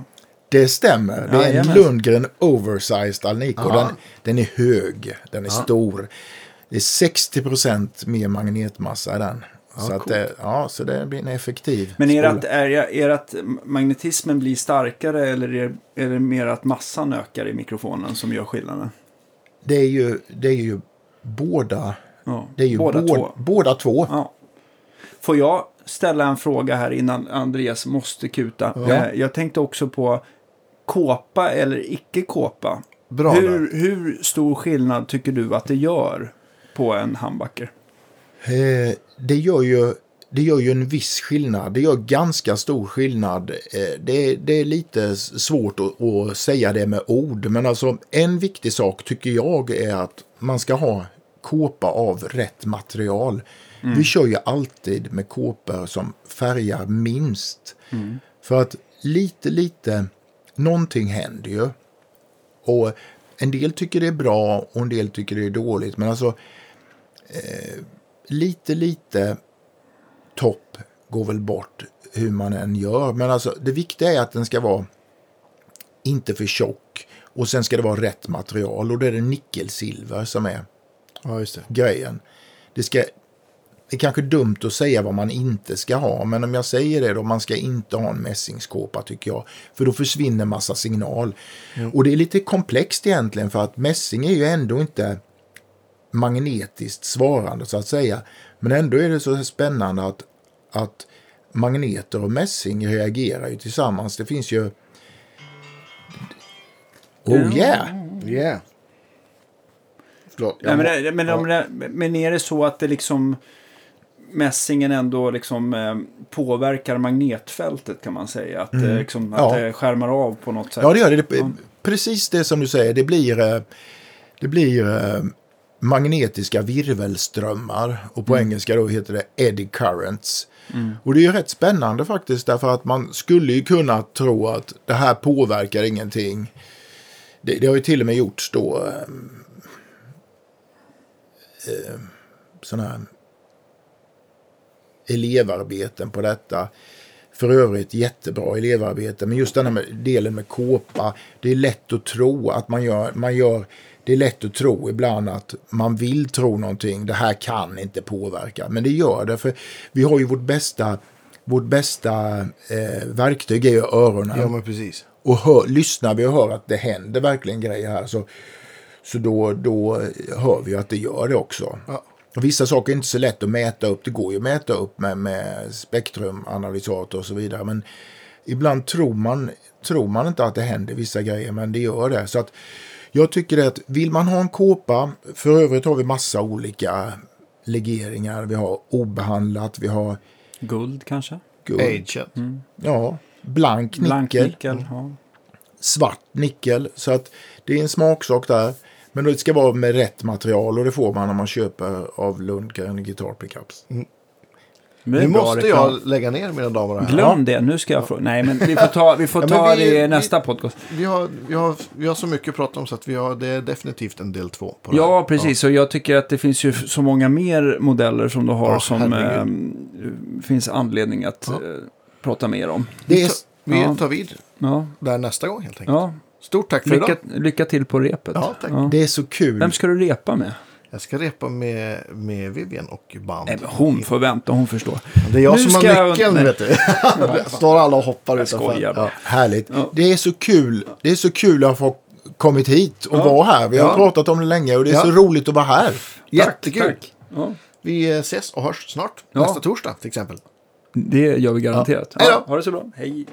Det stämmer. Det är en Jajamän. Lundgren Oversized Alnico. Ja. Den, den är hög. Den är stor. Det är 60% mer magnetmassa i den. så, att det, ja, så det blir en effektiv Men är det, spola. att, är, det- är det att magnetismen blir starkare eller är, är det mer att massan ökar i mikrofonen som gör skillnaden? det är ju, det är ju båda. Ja, Det är ju båda båd- två. Båda två. Ja. Får jag ställa en fråga här innan Andreas måste kuta? Ja. Eh, Jag tänkte också på kåpa eller icke kåpa. Bra där. hur, hur stor skillnad tycker du att det gör på en handbacker? Eh, det, gör ju, det gör ju en viss skillnad. Det gör ganska stor skillnad. Eh, det, det är lite svårt att, att säga det med ord. Men alltså en viktig sak tycker jag är att man ska ha kåpa av rätt material. Vi kör ju alltid med kåpor som färgar minst. För att lite, lite, någonting händer ju. Och en del tycker det är bra och en del tycker det är dåligt. Men alltså lite, lite topp går väl bort hur man än gör. Men alltså det viktiga är att den ska vara inte för tjock. Och sen ska det vara rätt material. Och det är det nickelsilver som är Ja, det. grejen. Det, ska, det är kanske dumt att säga vad man inte ska ha. Men om jag säger det då, man ska inte ha en mässingskåpa tycker jag. För då försvinner massa signal. Och det är lite komplext egentligen. För att mässing är ju ändå inte magnetiskt svarande så att säga. Men ändå är det så spännande att, att magneter och mässing reagerar ju tillsammans. Det finns ju... Oh yeah! Yeah. Förlåt. Nej, men, det, men, om det, men är det så att det liksom mässingen ändå liksom eh, påverkar magnetfältet kan man säga? Att, det liksom, att Ja. det skärmar av på något sätt? Ja, det gör det. det. Precis det som du säger. Det blir, eh, det blir eh, magnetiska virvelströmmar. Och på engelska då heter det eddy currents. Och det är ju rätt spännande faktiskt. Därför att man skulle ju kunna tro att det här påverkar ingenting. Det, det har ju till och med gjorts då. Eh, eh, sådana här elevarbeten på detta. För övrigt jättebra elevarbete. Men just den här delen med kåpa. Det är lätt att tro att man gör, man gör. Det är lätt att tro ibland att man vill tro någonting. Det här kan inte påverka. Men det gör det. För vi har ju vårt bästa, vårt bästa eh, verktyg är ju öronen. Ja, men precis. Och hör, lyssnar vi och hör att det händer verkligen grejer här så, så då, då hör vi att det gör det också. Ja. Och Vissa saker är inte så lätt att mäta upp. Det går ju att mäta upp med, med spektrumanalysator och så vidare. Men ibland tror man, tror man inte att det händer vissa grejer, men det gör det. Så att jag tycker att vill man ha en kåpa, för övrigt har vi massa olika legeringar. Vi har obehandlat, vi har Guld kanske? guld, Ageat. ja, blank nickel, Blank nickel? Ja. svart nickel. Så att det är en smaksak där. Men det ska vara med rätt material och det får man när man köper av Lundgren Guitar Pickups. Är Nu måste reklam. jag lägga ner mina damer och herrar. Glöm det, nu ska jag fråga. Nej, men vi får ta, vi får Ja, ta vi- det i vi- nästa podcast. Vi har, vi, har, vi har så mycket att prata om så att vi har, det är definitivt en del två. På Ja, här. precis. Och jag tycker att det finns ju så många mer modeller som du har Ja, som eh, finns anledning att Ja. eh, prata mer om. Det är, Vi Ja. tar vid Ja, där nästa gång helt enkelt. Ja. Stort tack för Lycka, idag. lycka till på repet. Ja, tack. det är så kul. Vem ska du repa med? Jag ska repa med, med Vivian och band. Nej, men hon får vänta, hon förstår. Det är jag Nu som ska har jag- nyckeln, Nej. vet du. Står alla och hoppar Jag utanför. skojar. Ja. Härligt. Ja. Det är så kul. Det är så kul att få kommit hit och vara här. Vi har Ja. pratat om det länge och det är Ja. så roligt att vara här. Jättekul. Tack. Ja, Vi ses och hörs snart. Ja. Nästa torsdag till exempel. det gör vi garanterat. Ja. Ha det så bra. Hej.